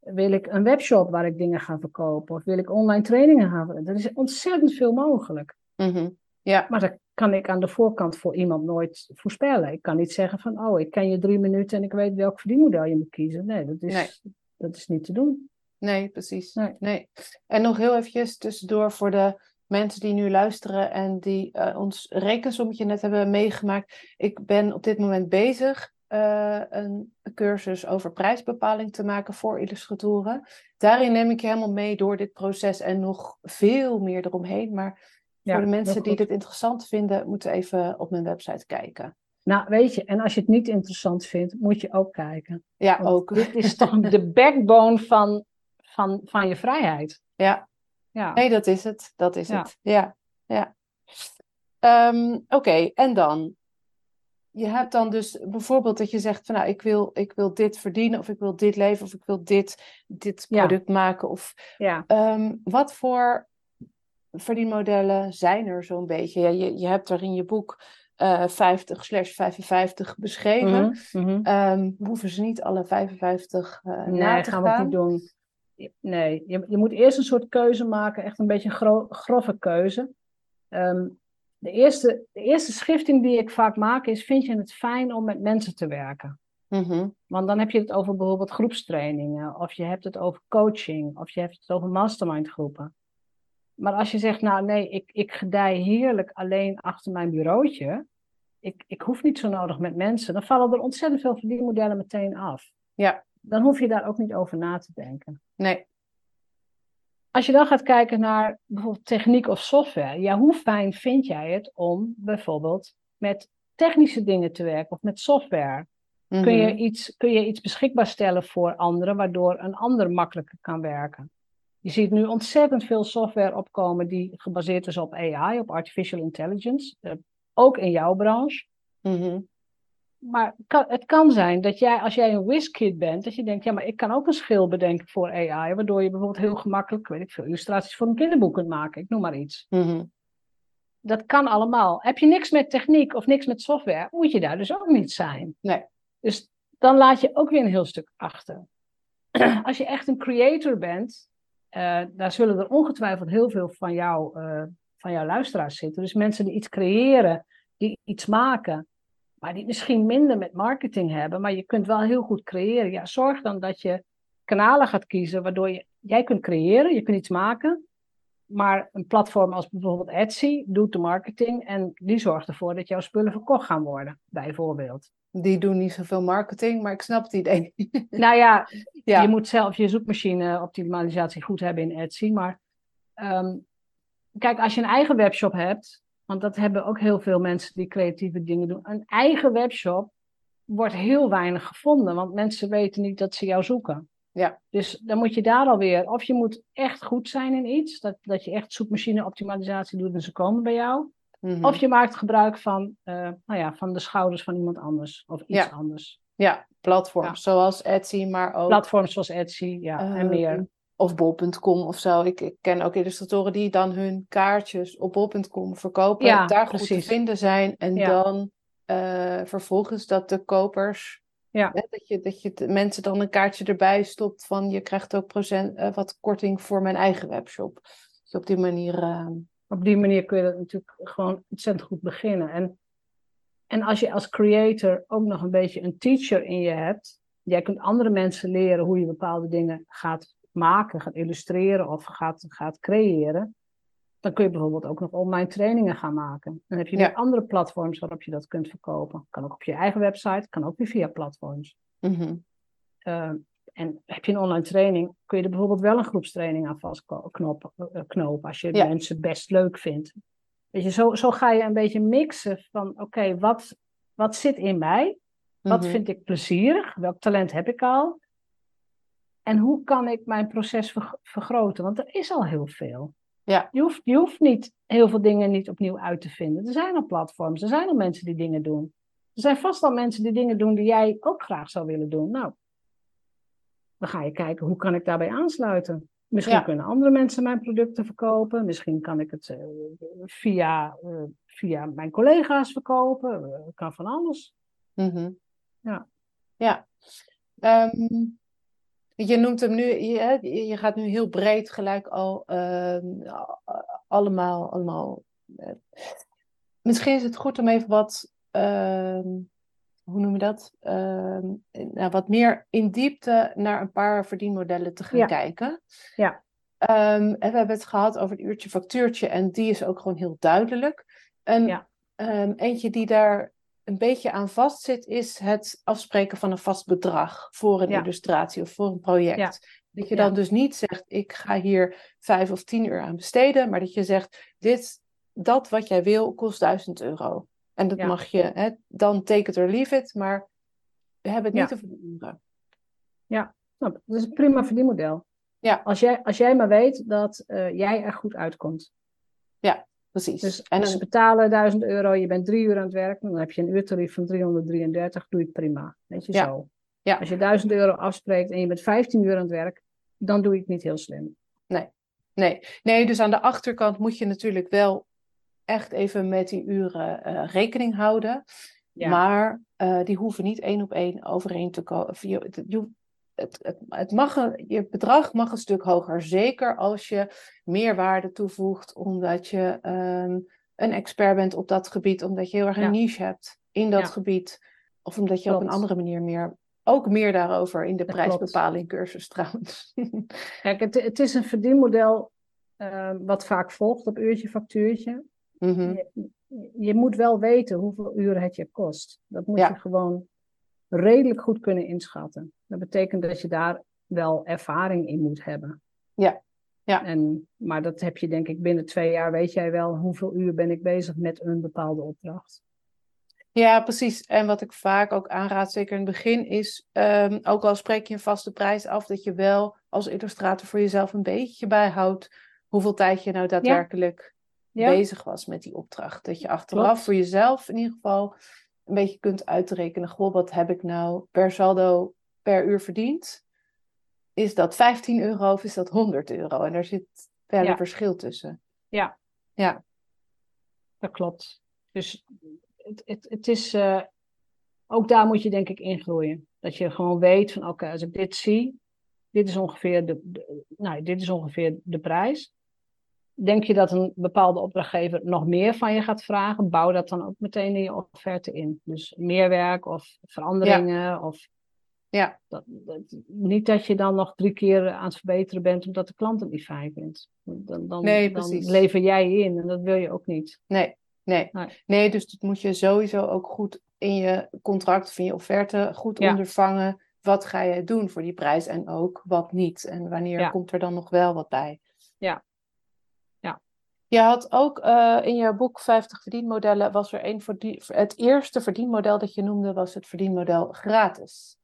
wil ik een webshop waar ik dingen ga verkopen? Of wil ik online trainingen gaan? Er is ontzettend veel mogelijk. Mhm. Ja, Maar dat kan ik aan de voorkant voor iemand nooit voorspellen. Ik kan niet zeggen van, oh, ik ken je drie minuten en ik weet welk verdienmodel je moet kiezen. Nee, dat is, Nee. Dat is niet te doen. nee, precies. Nee. Nee. En nog heel eventjes tussendoor voor de mensen die nu luisteren en die eh, ons rekensommetje net hebben meegemaakt. Ik ben op dit moment bezig eh, een cursus over prijsbepaling te maken voor illustratoren. Daarin neem ik je helemaal mee door dit proces en nog veel meer eromheen. Maar Ja, voor de mensen die dit interessant vinden, moeten even op mijn website kijken. Nou, weet je, en als je het niet interessant vindt, moet je ook kijken. Ja, Want ook. Dit is toch de backbone van, van, van je vrijheid. Ja, Ja. nee, dat is het. Dat is Ja. het. Ja, ja. Ehm, Oké, en dan? Je hebt dan dus bijvoorbeeld dat je zegt van nou, ik wil, ik wil dit verdienen, of ik wil dit leven, of ik wil dit, dit Ja. product maken. Of ja. Ehm, wat voor verdienmodellen zijn er zo'n beetje? Ja, je, je hebt er in je boek eh 50 slash 55 beschreven. We hoeven ze niet alle 55 eh na Nee, te gaan we ook gaan. niet doen. Nee, je, je moet eerst een soort keuze maken, echt een beetje een gro- grove keuze. Ehm, de, eerste, de eerste schifting die ik vaak maak is, vind je het fijn om met mensen te werken? Mhm, Want dan heb je het over bijvoorbeeld groepstrainingen, of je hebt het over coaching, of je hebt het over mastermind groepen. Maar als je zegt, nou nee, ik, ik gedij heerlijk alleen achter mijn bureautje, ik, ik hoef niet zo nodig met mensen, dan vallen er ontzettend veel verdienmodellen meteen af. Ja, Dan hoef je daar ook niet over na te denken. nee. Als je dan gaat kijken naar bijvoorbeeld techniek of software, ja, hoe fijn vind jij het om bijvoorbeeld met technische dingen te werken of met software? Kun je, Mhm, iets, kun je iets beschikbaar stellen voor anderen, waardoor een ander makkelijker kan werken? Je ziet nu ontzettend veel software opkomen die gebaseerd is op AI, op artificial intelligence, eh, ook in jouw branche. mhm, Maar kan- het kan zijn dat jij, als jij een WizKid bent, dat je denkt, ja, maar ik kan ook een schil bedenken voor AI, waardoor je bijvoorbeeld heel gemakkelijk, weet ik veel, illustraties voor een kinderboek kunt maken. Ik noem maar iets. mhm. Dat kan allemaal. Heb je niks met techniek of niks met software, moet je daar dus ook niet zijn. Nee. Dus dan laat je ook weer een heel stuk achter. Als je echt een creator bent, eh, daar zullen er ongetwijfeld heel veel van, jou, eh, van jouw luisteraars zitten. Dus mensen die iets creëren, die iets maken, maar die misschien minder met marketing hebben, maar je kunt wel heel goed creëren. Ja, zorg dan dat je kanalen gaat kiezen waardoor je, jij kunt creëren, je kunt iets maken, maar een platform als bijvoorbeeld Etsy doet de marketing en die zorgt ervoor dat jouw spullen verkocht gaan worden, bijvoorbeeld. Die doen niet zoveel marketing, maar ik snap het idee. Nou ja, ja. je moet zelf je zoekmachine optimalisatie goed hebben in Etsy. Maar ehm, kijk, als je een eigen webshop hebt, want dat hebben ook heel veel mensen die creatieve dingen doen. Een eigen webshop wordt heel weinig gevonden, want mensen weten niet dat ze jou zoeken. Ja. Dus dan moet je daar alweer, of je moet echt goed zijn in iets, dat, dat je echt zoekmachine optimalisatie doet en ze komen bij jou. Mhm. Of je maakt gebruik van, eh, nou ja, van de schouders van iemand anders of iets Ja. anders. Ja, platforms zoals Etsy, maar ook Platforms zoals Etsy, ja, en Ehm, meer. Of bol.com of zo. Ik, ik ken ook illustratoren die dan hun kaartjes op bol.com verkopen. Ja, daar goed te vinden zijn. En Ja. dan eh, vervolgens dat de kopers. Ja. hè, dat je, dat je de mensen dan een kaartje erbij stopt van je krijgt ook procent, eh, wat korting voor mijn eigen webshop. Je op die manier. eh, Op die manier kun je dat natuurlijk gewoon ontzettend goed beginnen. En, en als je als creator ook nog een beetje een teacher in je hebt, jij kunt andere mensen leren hoe je bepaalde dingen gaat maken, gaat illustreren of gaat, gaat creëren. Dan kun je bijvoorbeeld ook nog online trainingen gaan maken. Dan heb je Ja. weer andere platforms waarop je dat kunt verkopen. Kan ook op je eigen website, kan ook weer via platforms. mhm. Uh, en heb je een online training, kun je er bijvoorbeeld wel een groepstraining aan vastknopen, knopen, als je Ja. mensen best leuk vindt. Weet je, zo, zo ga je een beetje mixen van, oké, wat, wat zit in mij? Wat Mhm. vind ik plezierig? Welk talent heb ik al? En hoe kan ik mijn proces verg- vergroten? Want er is al heel veel. Ja. Je hoeft, je hoeft niet heel veel dingen niet opnieuw uit te vinden. Er zijn al platforms, er zijn al mensen die dingen doen. Er zijn vast al mensen die dingen doen die jij ook graag zou willen doen. Nou, dan ga je kijken hoe kan ik daarbij aansluiten. Misschien Ja. kunnen andere mensen mijn producten verkopen. Misschien kan ik het eh, via, eh, via mijn collega's verkopen. Eh, kan van alles. Mhm. Ja. Ja. Ehm, je noemt hem nu, je, gaat nu heel breed gelijk al ehm, allemaal, allemaal. eh, misschien is het goed om even wat, ehm, hoe noem je dat? Ehm, nou, wat meer in diepte naar een paar verdienmodellen te gaan Ja. kijken. Ja. En we hebben het gehad over het uurtje factuurtje en die is ook gewoon heel duidelijk. En Ja. eentje die daar een beetje aan vastzit, is het afspreken van een vast bedrag voor een Ja. illustratie of voor een project. Ja. Dat je Ja. dan dus niet zegt, ik ga hier vijf of tien uur aan besteden, maar dat je zegt, dit, dat wat jij wil, kost duizend euro. En dat Ja. mag je, hè, dan take it or leave it, maar we hebben het niet Ja. over de uren. Nou, dat is een prima verdienmodel. Ja. Als jij, als jij maar weet dat eh, jij er goed uitkomt. Precies. Dus en als ze betalen 1000 euro, je bent drie uur aan het werken, dan heb je een uurtarief van 333, doe je het prima. Weet je Ja. zo. Ja. Als je 1000 euro afspreekt en je bent 15 uur aan het werk, dan doe je het niet heel slim. Nee. nee, dus aan de achterkant moet je natuurlijk wel echt even met die uren eh, rekening houden. Ja. Maar eh, die hoeven niet één op één overeen te komen. Je- het, het, het mag een, je bedrag mag een stuk hoger. Zeker als je meerwaarde toevoegt, omdat je ehm, een expert bent op dat gebied, omdat je heel erg een Ja. niche hebt in dat Ja. gebied. Of omdat je op een andere manier meer, ook meer daarover in de Dat klopt. prijsbepaling cursus trouwens. Kijk, het, het is een verdienmodel eh, wat vaak volgt op uurtje factuurtje. Mhm. Je, je moet wel weten hoeveel uren het je kost. Dat moet Ja. je gewoon redelijk goed kunnen inschatten. Dat betekent dat je daar wel ervaring in moet hebben. Ja. Ja. En, maar dat heb je denk ik binnen twee jaar weet jij wel hoeveel uur ben ik bezig met een bepaalde opdracht. Ja, precies. En wat ik vaak ook aanraad, zeker in het begin, is ehm, ook al spreek je een vaste prijs af, dat je wel als illustrator voor jezelf een beetje bijhoudt hoeveel tijd je nou daadwerkelijk Ja. bezig was met die opdracht. Dat je achteraf Klopt. voor jezelf in ieder geval een beetje kunt uitrekenen, goh, wat heb ik nou per saldo per uur verdiend? Is dat 15 euro of is dat 100 euro? En daar zit wel Ja. een verschil tussen. Ja. Ja. Dat klopt. Dus het, het, het is, eh, ook daar moet je denk ik ingroeien. Dat je gewoon weet van oké, als ik dit zie, dit is ongeveer de, de- nou, dit is ongeveer de prijs. Denk je dat een bepaalde opdrachtgever nog meer van je gaat vragen? Bouw dat dan ook meteen in je offerte in. Dus meer werk of veranderingen. Of Ja. dat, dat- niet dat je dan nog drie keer aan het verbeteren bent omdat de klant het niet fijn vindt. Dan, dan, Nee, dan lever jij in en dat wil je ook niet. Nee, nee. Nee. Nee, dus dat moet je sowieso ook goed in je contract of in je offerte goed Ja. ondervangen. Wat ga je doen voor die prijs en ook wat niet? En wanneer Ja. komt er dan nog wel wat bij? Ja. Ja. Je had ook eh, in je boek 50 verdienmodellen, was er een voor die, het eerste verdienmodel dat je noemde, was het verdienmodel gratis.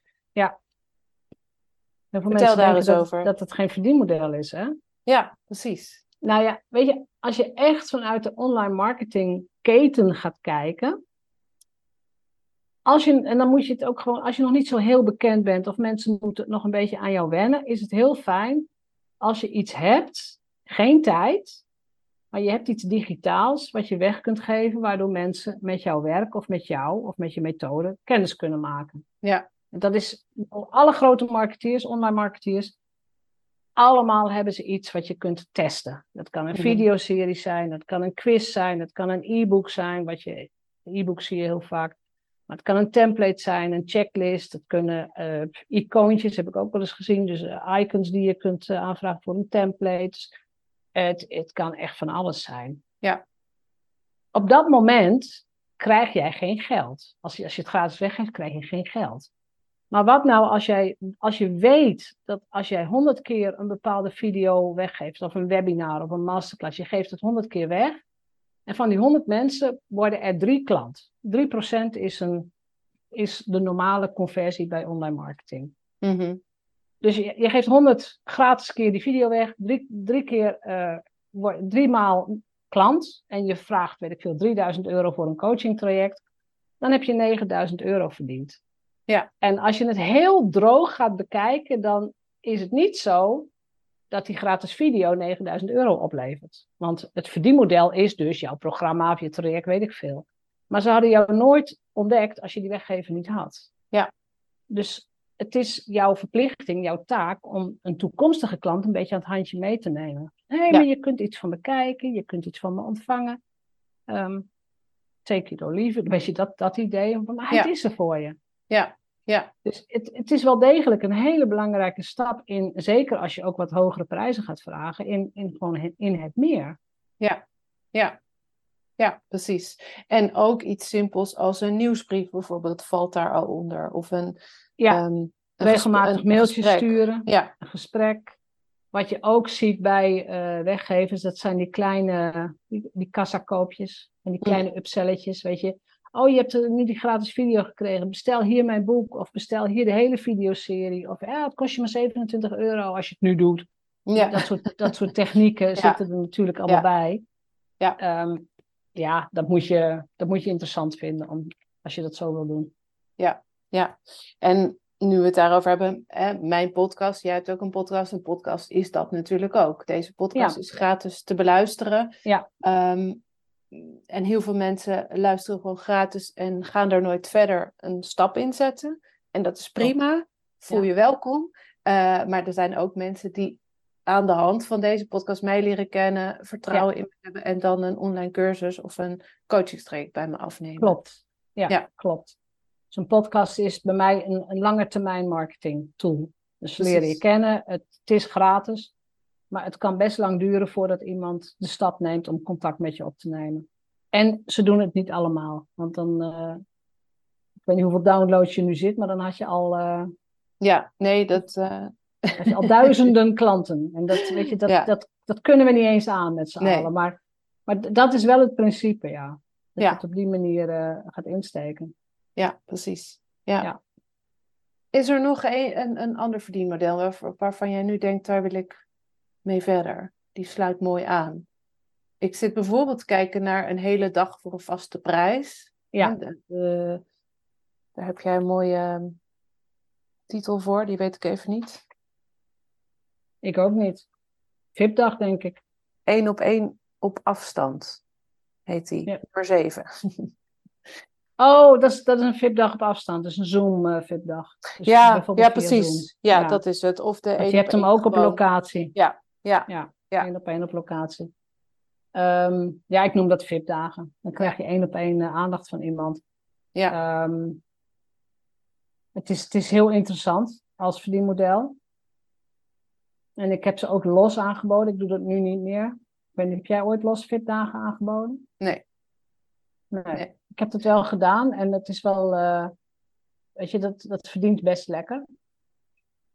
Veel Vertel mensen daar eens dat, over. dat het geen verdienmodel is. Hè? Ja, precies. Nou ja, weet je, als je echt vanuit de online marketingketen gaat kijken. Als je, en dan moet je het ook gewoon, als je nog niet zo heel bekend bent of mensen moeten nog een beetje aan jou wennen, is het heel fijn als je iets hebt, geen tijd, maar je hebt iets digitaals wat je weg kunt geven, waardoor mensen met jouw werk of met jou of met je methode kennis kunnen maken. Ja, En Dat is alle grote marketeers, online marketeers. Allemaal hebben ze iets wat je kunt testen. Dat kan een Mhm. videoserie zijn, dat kan een quiz zijn, dat kan een e-book zijn. Wat je, e-book zie je heel vaak. Maar het kan een template zijn, een checklist. Het kunnen eh, icoontjes, heb ik ook wel eens gezien. Dus eh, icons die je kunt eh, aanvragen voor een template. Het, het kan echt van alles zijn. Ja. Op dat moment krijg jij geen geld. Als je, als je het gratis weggeeft, krijg je geen geld. Maar wat nou als, jij, als je weet dat als jij honderd keer een bepaalde video weggeeft, of een webinar of een masterclass, je geeft het honderd keer weg. En van die honderd mensen worden er drie klant. 3% is, een, is de normale conversie bij online marketing. Mhm. Dus je, je geeft 100 gratis keer die video weg, drie, drie keer, eh, drie maal klant en je vraagt, weet ik veel, 3000 euro voor een coachingtraject, dan heb je 9000 euro verdiend. Ja. En als je het heel droog gaat bekijken, dan is het niet zo dat die gratis video 9000 euro oplevert. Want het verdienmodel is dus jouw programma of je traject, weet ik veel. Maar ze hadden jou nooit ontdekt als je die weggever niet had. Ja. Dus het is jouw verplichting, jouw taak, om een toekomstige klant een beetje aan het handje mee te nemen. Hé, hey, Ja. maar je kunt iets van me kijken, je kunt iets van me ontvangen. Ehm, take it or leave it, weet je, dat, dat idee. Maar het is er voor je. Ja, ja, Dus het, het is wel degelijk een hele belangrijke stap in, zeker als je ook wat hogere prijzen gaat vragen, in, in gewoon het- in het meer. ja, ja. Ja, precies. En ook iets simpels als een nieuwsbrief bijvoorbeeld valt daar al onder. Of een, Ja, ehm, regelmatig een mailtjes sturen, Ja, een gesprek. Wat je ook ziet bij eh, weggevers, dat zijn die kleine, die, die kassakoopjes en die kleine upselletjes, weet je. oh je hebt nu die gratis video gekregen, bestel hier mijn boek of bestel hier de hele videoserie. Of ja, het kost je maar 27 euro als je het nu doet. Ja. Dat, soort, dat soort technieken zitten er natuurlijk allemaal bij. Ja. Um, ja, dat moet, je, dat moet je interessant vinden om, als je dat zo wil doen. Ja, ja. En nu we het daarover hebben, hè, mijn podcast, jij hebt ook een podcast. Een podcast is dat natuurlijk ook. Deze podcast is gratis te beluisteren. Ja. Um, en heel veel mensen luisteren gewoon gratis en gaan daar nooit verder een stap in zetten. En dat is prima. Voel je welkom. Uh, maar er zijn ook mensen die aan de hand van deze podcast mij leren kennen, vertrouwen in me hebben en dan een online cursus of een coachingstraject bij me afnemen. Klopt. Ja, ja. klopt. Dus een podcast is bij mij een, een lange termijn marketing tool. Dus ze leren je kennen, het, het, is gratis, maar het kan best lang duren voordat iemand de stap neemt om contact met je op te nemen. En ze doen het niet allemaal, want dan, uh, ik weet niet hoeveel downloads je nu zit, maar dan had je al... Uh, ja, nee, dat... Uh je al duizenden klanten. En dat, weet je, dat, dat, dat kunnen we niet eens aan met z'n allen. Maar, maar dat is wel het principe, ja. Dat je het op die manier gaat insteken. Ja, precies. Ja. ja. Is er nog een, een, een ander verdienmodel waar, waarvan jij nu denkt, daar wil ik mee verder? Die sluit mooi aan. Ik zit bijvoorbeeld te kijken naar een hele dag voor een vaste prijs. Ja. De, daar heb jij een mooie ehm, titel voor, die weet ik even niet. Ik ook niet. VIP-dag, denk ik. Eén op één op afstand heet die. Ja. Nummer 7. Oh, dat is, dat is een VIP-dag op afstand. Dat is een Zoom-VIP-dag. Uh, dus ja, ja, precies. Ja, ja, dat is het. Of de je hebt hem ook op locatie. Ja, ja. Ja, ja. één op één op locatie. Um, ja, ik noem dat VIP-dagen. Dan krijg je één op één uh, aandacht van iemand. Ja. Um, het, is, het is heel interessant als verdienmodel. En ik heb ze ook los aangeboden. Ik doe dat nu niet meer. Ik weet niet, heb jij ooit los fitdagen aangeboden? Nee. nee. Ik heb het wel gedaan en het is wel, uh, weet je, dat, dat verdient best lekker.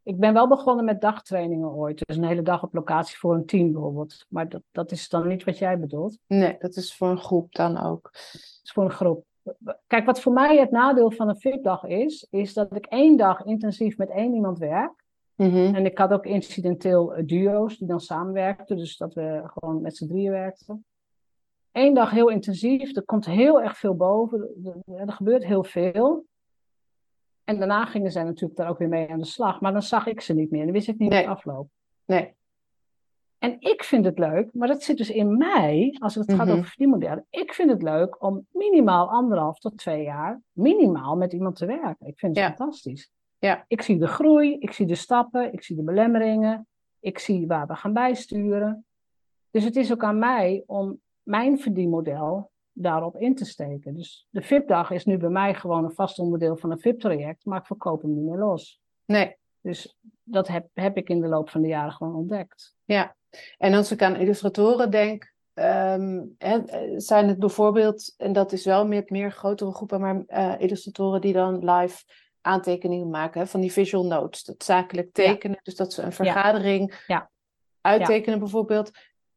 Ik ben wel begonnen met dagtrainingen ooit. Dus een hele dag op locatie voor een team bijvoorbeeld. Maar dat, dat is dan niet wat jij bedoelt. Nee, dat is voor een groep dan ook. Dat is voor een groep. Kijk, wat voor mij het nadeel van een VIP-dag is, is dat ik één dag intensief met één iemand werk. Mhm. En ik had ook incidenteel eh, duo's die dan samenwerkten, dus dat we gewoon met z'n drieën werkten. Eén dag heel intensief, er komt heel erg veel boven, er, gebeurt heel veel. En daarna gingen zij natuurlijk daar ook weer mee aan de slag, maar dan zag ik ze niet meer en dan wist ik niet nee. hoe het afloopt. Nee. En ik vind het leuk, maar dat zit dus in mij, als het gaat mm over verdienmodellen. Ik vind het leuk om minimaal anderhalf tot twee jaar, minimaal met iemand te werken. Ik vind het fantastisch. Ja. Ik zie de groei, ik zie de stappen, ik zie de belemmeringen, ik zie waar we gaan bijsturen. Dus het is ook aan mij om mijn verdienmodel daarop in te steken. Dus de VIP-dag is nu bij mij gewoon een vast onderdeel van een VIP-traject, maar ik verkoop hem niet meer los. Nee. Dus dat heb, heb ik in de loop van de jaren gewoon ontdekt. Ja, en als ik aan illustratoren denk, um, zijn het bijvoorbeeld, en dat is wel met meer grotere groepen, maar uh, illustratoren die dan live aantekeningen maken van die visual notes. Dat zakelijk tekenen, dus dat ze een vergadering ja. uittekenen bijvoorbeeld.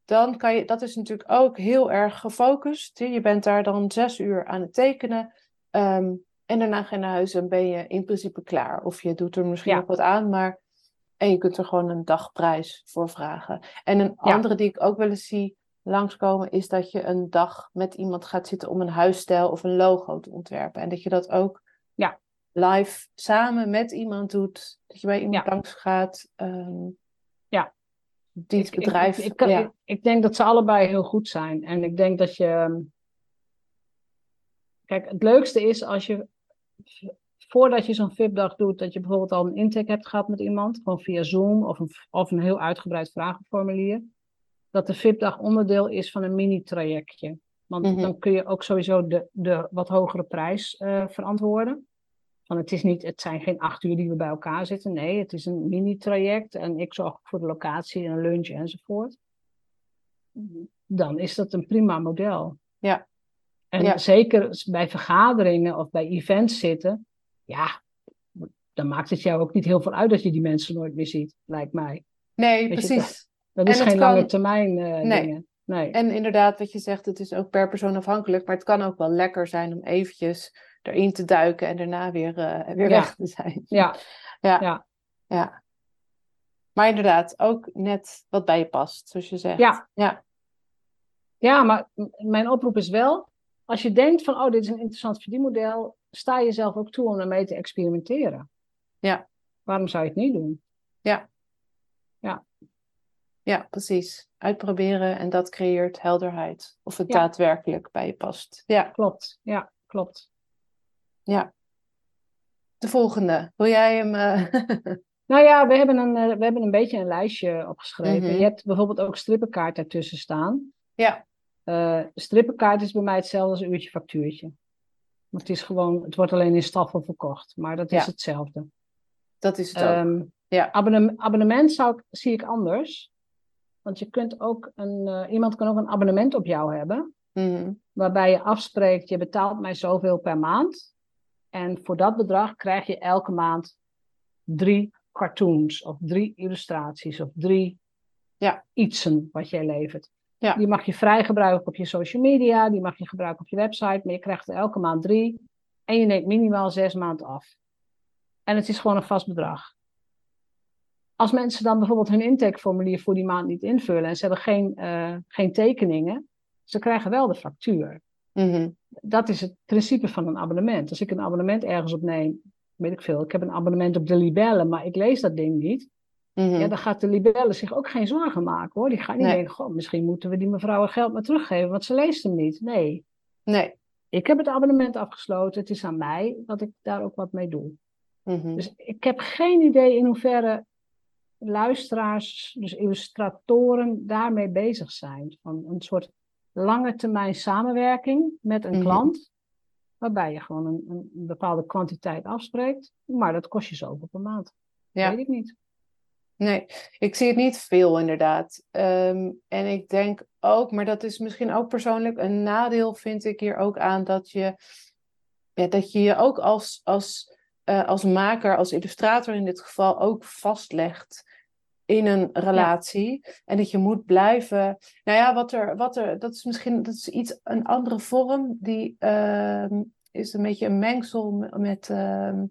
Dan kan je, dat is natuurlijk ook heel erg gefocust. Je bent daar dan zes uur aan het tekenen. Ehm, en daarna ga je naar huis en ben je in principe klaar. Of je doet er misschien nog wat aan, maar. En je kunt er gewoon een dagprijs voor vragen. En een andere die ik ook wel eens zie langskomen, is dat je een dag met iemand gaat zitten om een huisstijl of een logo te ontwerpen. En dat je dat ook ja live samen met iemand doet. Dat je bij iemand langs gaat. Um. Dienstbedrijf. Ik, ik, ik, ik, denk dat ze allebei heel goed zijn. En ik denk dat je. Ehm, kijk, het leukste is als je. Voordat je zo'n VIP-dag doet, dat je bijvoorbeeld al een intake hebt gehad met iemand, gewoon via Zoom of een, of een heel uitgebreid vragenformulier. Dat de VIP-dag onderdeel is van een mini-trajectje. Want mhm. dan kun je ook sowieso de, de wat hogere prijs uh, verantwoorden. Van het, is niet, het zijn geen acht uur die we bij elkaar zitten. Nee, het is een mini-traject en ik zorg voor de locatie en lunch enzovoort. Dan is dat een prima model. Ja. En zeker bij vergaderingen of bij events zitten, ja, dan maakt het jou ook niet heel veel uit dat je die mensen nooit meer ziet, lijkt mij. Nee, precies. dat, is geen lange termijn uh, nee. dingen. Nee. En inderdaad, wat je zegt, het is ook per persoon afhankelijk. Maar het kan ook wel lekker zijn om eventjes erin te duiken en daarna weer, eh, weer Ja. weg te zijn. Ja, Ja. Ja. ja. Maar inderdaad, ook net wat bij je past, zoals je zegt. ja. Ja. Ja, maar mijn oproep is wel, als je denkt van, oh, dit is een interessant verdienmodel, sta jezelf ook toe om ermee te experimenteren. Ja. Waarom zou je het niet doen? Ja, precies. Uitproberen en dat creëert helderheid. Of het Ja. daadwerkelijk bij je past. Ja, Klopt, ja, klopt. Ja. De volgende. Wil jij hem... eh, Nou ja, we hebben een, eh, we hebben een beetje een lijstje opgeschreven. Mhm. Je hebt bijvoorbeeld ook strippenkaart ertussen staan. ja, Eh strippenkaart is bij mij hetzelfde als een uurtje factuurtje. Want het is gewoon, het wordt alleen in staffen verkocht, maar dat is Ja. hetzelfde. dat is het ook. Ehm, Ja. abonnem- abonnement zou ik, zie ik anders. Want je kunt ook een, iemand kan ook een abonnement op jou hebben. Mhm. Waarbij je afspreekt, je betaalt mij zoveel per maand. En voor dat bedrag krijg je elke maand drie cartoons of drie illustraties of drie Ja. ietsen wat jij levert. Ja. Die mag je vrij gebruiken op je social media, die mag je gebruiken op je website, maar je krijgt er elke maand drie. En je neemt minimaal zes maanden af. En het is gewoon een vast bedrag. Als mensen dan bijvoorbeeld hun intakeformulier voor die maand niet invullen en ze hebben geen, eh, geen tekeningen, ze krijgen wel de factuur. Mhm. Dat is het principe van een abonnement. Als ik een abonnement ergens opneem, weet ik veel, ik heb een abonnement op de Libelle, maar ik lees dat ding niet. Mhm. Ja, dan gaat de Libelle zich ook geen zorgen maken hoor. Die gaat niet Nee. denken, goh, misschien moeten we die mevrouw haar geld maar teruggeven, want ze leest hem niet. Nee, Nee. ik heb het abonnement afgesloten. Het is aan mij dat ik daar ook wat mee doe. Mhm. Dus ik heb geen idee in hoeverre luisteraars, dus illustratoren, daarmee bezig zijn. Van een soort lange termijn samenwerking met een Mhm. klant, waarbij je gewoon een, een bepaalde kwantiteit afspreekt, maar dat kost je zoveel per maand. Ja. Weet ik niet. Nee, ik zie het niet veel inderdaad. Ehm, en ik denk ook, maar dat is misschien ook persoonlijk een nadeel, vind ik hier ook aan dat je, ja, dat je je ook als, als, eh, als maker, als illustrator in dit geval, ook vastlegt in een relatie. En dat je moet blijven. Nou ja, wat er, wat er, dat is misschien dat is iets, een andere vorm, die ehm, is een beetje een mengsel met ehm,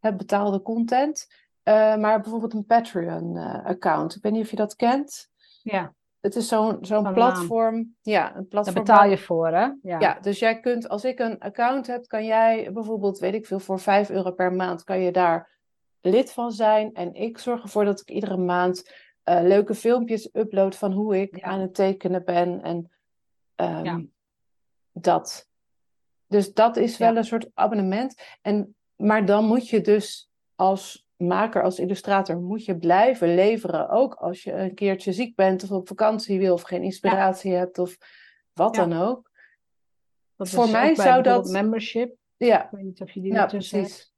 het betaalde content. Uh, maar bijvoorbeeld een Patreon-account. ik weet niet of je dat kent. Ja, Het is zo'n zo'n platform. Ja, een daar platform. betaal waar- je voor, hè? Ja. Ja, dus jij kunt, als ik een account heb, kan jij bijvoorbeeld, weet ik veel, voor 5 euro per maand kan je daar lid van zijn. En ik zorg ervoor dat ik iedere maand eh, leuke filmpjes upload van hoe ik Ja. aan het tekenen ben. En ehm, Ja. dat. Dus dat is wel Ja. een soort abonnement. En, maar dan moet je dus als maker, als illustrator, moet je blijven leveren. Ook als je een keertje ziek bent of op vakantie wil of geen inspiratie hebt of wat dan ook. Dat voor mij zou dat- membership. Ja, Ik weet niet of je die ertussen hebt.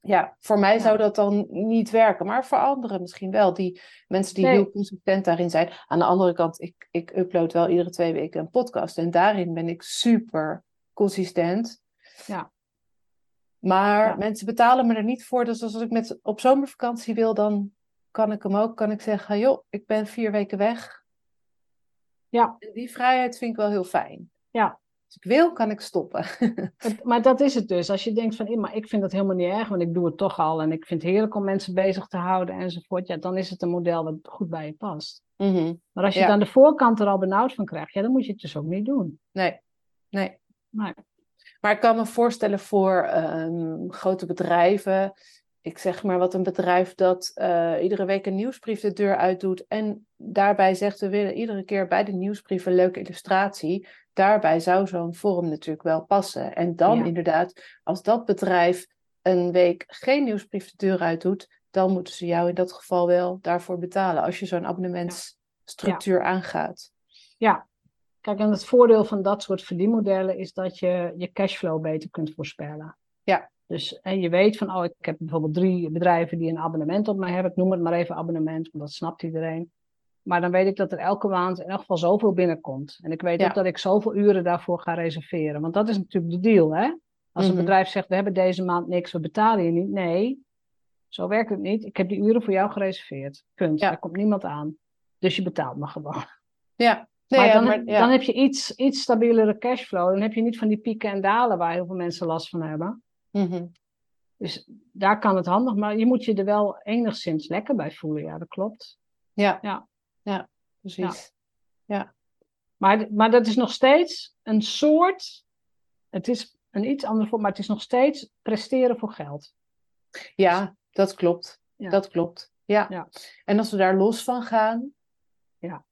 Ja, voor mij Ja. zou dat dan niet werken, maar voor anderen misschien wel. Die mensen die Nee. heel consistent daarin zijn. Aan de andere kant, ik, ik upload wel iedere twee weken een podcast en daarin ben ik super consistent. Ja. Maar Ja. mensen betalen me er niet voor. Dus als ik met, op zomervakantie wil, dan kan ik hem ook. Kan ik zeggen, joh, ik ben vier weken weg. Ja. En die vrijheid vind ik wel heel fijn. Ja. Als ik wil, kan ik stoppen. Het- Maar dat is het dus. Als je denkt van, "Eh, maar ik vind dat helemaal niet erg, want ik doe het toch al en ik vind het heerlijk om mensen bezig te houden enzovoort, ja, dan is het een model wat goed bij je past. Mhm. Maar als je Ja. dan de voorkant er al benauwd van krijgt, ja, dan moet je het dus ook niet doen. Nee, nee. Nee. Maar ik kan me voorstellen voor ehm, grote bedrijven. Ik zeg maar wat een bedrijf dat eh, iedere week een nieuwsbrief de deur uit doet. En daarbij zegt we willen iedere keer bij de nieuwsbrief een leuke illustratie. Daarbij zou zo'n vorm natuurlijk wel passen. En dan Ja. inderdaad, als dat bedrijf een week geen nieuwsbrief de deur uit doet, dan moeten ze jou in dat geval wel daarvoor betalen. Als je zo'n abonnementsstructuur aangaat. Ja. Kijk, en het voordeel van dat soort verdienmodellen is dat je je cashflow beter kunt voorspellen. Ja. Dus en je weet van, oh, ik heb bijvoorbeeld drie bedrijven die een abonnement op mij hebben. Ik noem het maar even abonnement, want dat snapt iedereen. Maar dan weet ik dat er elke maand in elk geval zoveel binnenkomt. En ik weet Ja. ook dat ik zoveel uren daarvoor ga reserveren. Want dat is natuurlijk de deal, hè? Als een Mhm. bedrijf zegt, we hebben deze maand niks, we betalen je niet. Nee, zo werkt het niet. Ik heb die uren voor jou gereserveerd. Punt. Ja. Daar komt niemand aan. Dus je betaalt me gewoon. Ja, Nee, maar, ja, dan, maar ja. dan heb je iets, iets stabielere cashflow. Dan heb je niet van die pieken en dalen waar heel veel mensen last van hebben. Mhm. Dus daar kan het handig, maar je moet je er wel enigszins lekker bij voelen. Ja, dat klopt. Ja. Ja. Ja, precies. Maar, maar dat is nog steeds een soort. Het is een iets andere vorm, maar het is nog steeds presteren voor geld. Ja, dat klopt. Ja. Dat klopt. Ja. Ja. En als we daar los van gaan. Ja.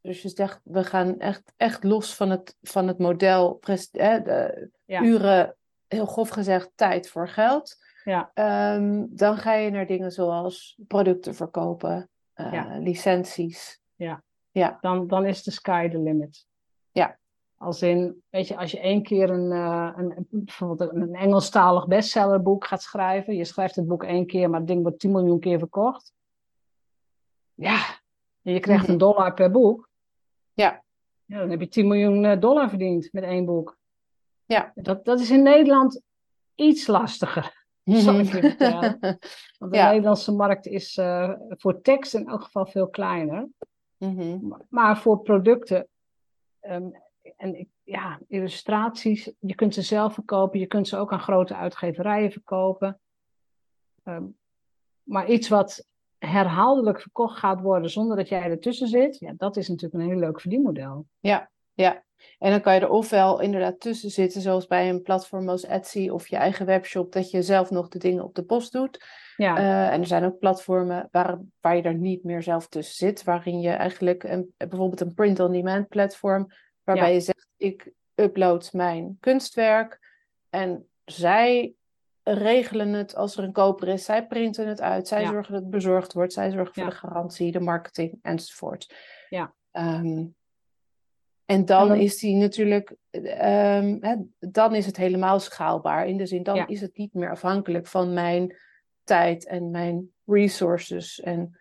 Dus je zegt, we gaan echt, echt los van het, van het model, hè, de Ja. uren, heel grof gezegd, tijd voor geld. Ja. Ehm, dan ga je naar dingen zoals producten verkopen, eh, Ja. licenties. Dan, dan is de sky the limit. Ja. Als in, weet je, als je één keer een, eh, een, bijvoorbeeld een, Engelstalig bestsellerboek gaat schrijven. Je schrijft het boek één keer, maar het ding wordt 10 miljoen keer verkocht. Ja, en je krijgt een dollar per boek. Ja. Ja, dan heb je 10 miljoen eh, dollar verdiend met één boek. Ja. Dat, dat is in Nederland iets lastiger. Zal ik je vertellen. Want de Ja. Nederlandse markt is eh, voor tekst in elk geval veel kleiner. Mhm. Maar- Maar voor producten ehm, en ja, illustraties, je kunt ze zelf verkopen, je kunt ze ook aan grote uitgeverijen verkopen. Ehm, maar iets wat herhaaldelijk verkocht gaat worden zonder dat jij ertussen zit, ja, dat is natuurlijk een heel leuk verdienmodel. Ja, ja. En dan kan je er ofwel inderdaad tussen zitten, zoals bij een platform als Etsy of je eigen webshop, dat je zelf nog de dingen op de post doet. Ja, Eh, en er zijn ook platformen waar, waar je er niet meer zelf tussen zit, waarin je eigenlijk een, bijvoorbeeld een print-on-demand platform, waarbij Ja. je zegt, ik upload mijn kunstwerk en zij regelen het als er een koper is, zij printen het uit, zij Ja. zorgen dat het bezorgd wordt, zij zorgen voor de garantie, de marketing enzovoort. Ja. Ehm, en dan, dan- is die natuurlijk, ehm, hè, dan is het helemaal schaalbaar. In de zin, dan Ja. is het niet meer afhankelijk van mijn tijd en mijn resources. En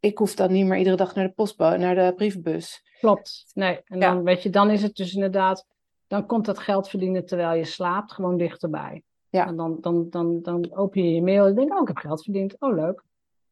ik hoef dan niet meer iedere dag naar de postbo naar de brievenbus. klopt. Nee, en Ja. dan, weet je, dan is het dus inderdaad, dan komt dat geld verdienen terwijl je slaapt gewoon dichterbij. Ja. En dan, dan, dan, dan open je je mail en denk oh, ik heb geld verdiend. Oh, leuk.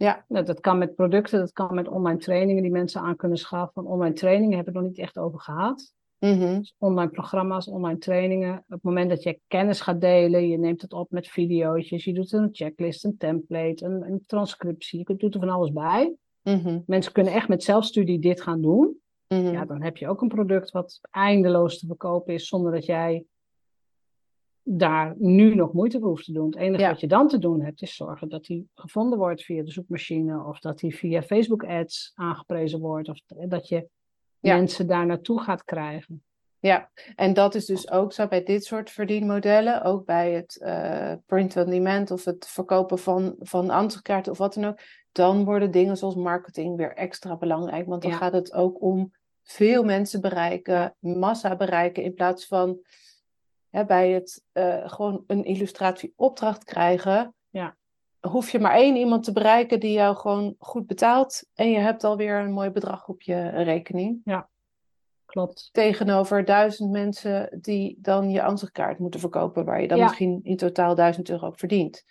Ja. Nou, dat kan met producten, dat kan met online trainingen die mensen aan kunnen schaffen. Want online trainingen hebben we nog niet echt over gehad. Mhm. Dus online programma's, online trainingen. Op het moment dat je kennis gaat delen, je neemt het op met video's, je doet een checklist, een template, een, een transcriptie. Je doet er van alles bij. Mhm. Mensen kunnen echt met zelfstudie dit gaan doen. Mhm. Ja, dan heb je ook een product wat eindeloos te verkopen is, zonder dat jij daar nu nog moeite voor hoeft te doen. Het enige Ja. wat je dan te doen hebt, is zorgen dat die gevonden wordt via de zoekmachine, of dat die via Facebook ads aangeprezen wordt, of dat je Ja. mensen daar naartoe gaat krijgen. Ja, en dat is dus ook zo bij dit soort verdienmodellen, ook bij het eh print-on-demand of het verkopen van, van ansichtkaarten of wat dan ook. Dan worden dingen zoals marketing weer extra belangrijk, want dan Ja. gaat het ook om veel mensen bereiken, massa bereiken, in plaats van hè, bij het eh, gewoon een illustratieopdracht krijgen. Ja. Hoef je maar één iemand te bereiken die jou gewoon goed betaalt en je hebt alweer een mooi bedrag op je rekening Klopt. tegenover duizend mensen die dan je ansichtkaart moeten verkopen, waar je dan Ja. misschien in totaal duizend euro op verdient.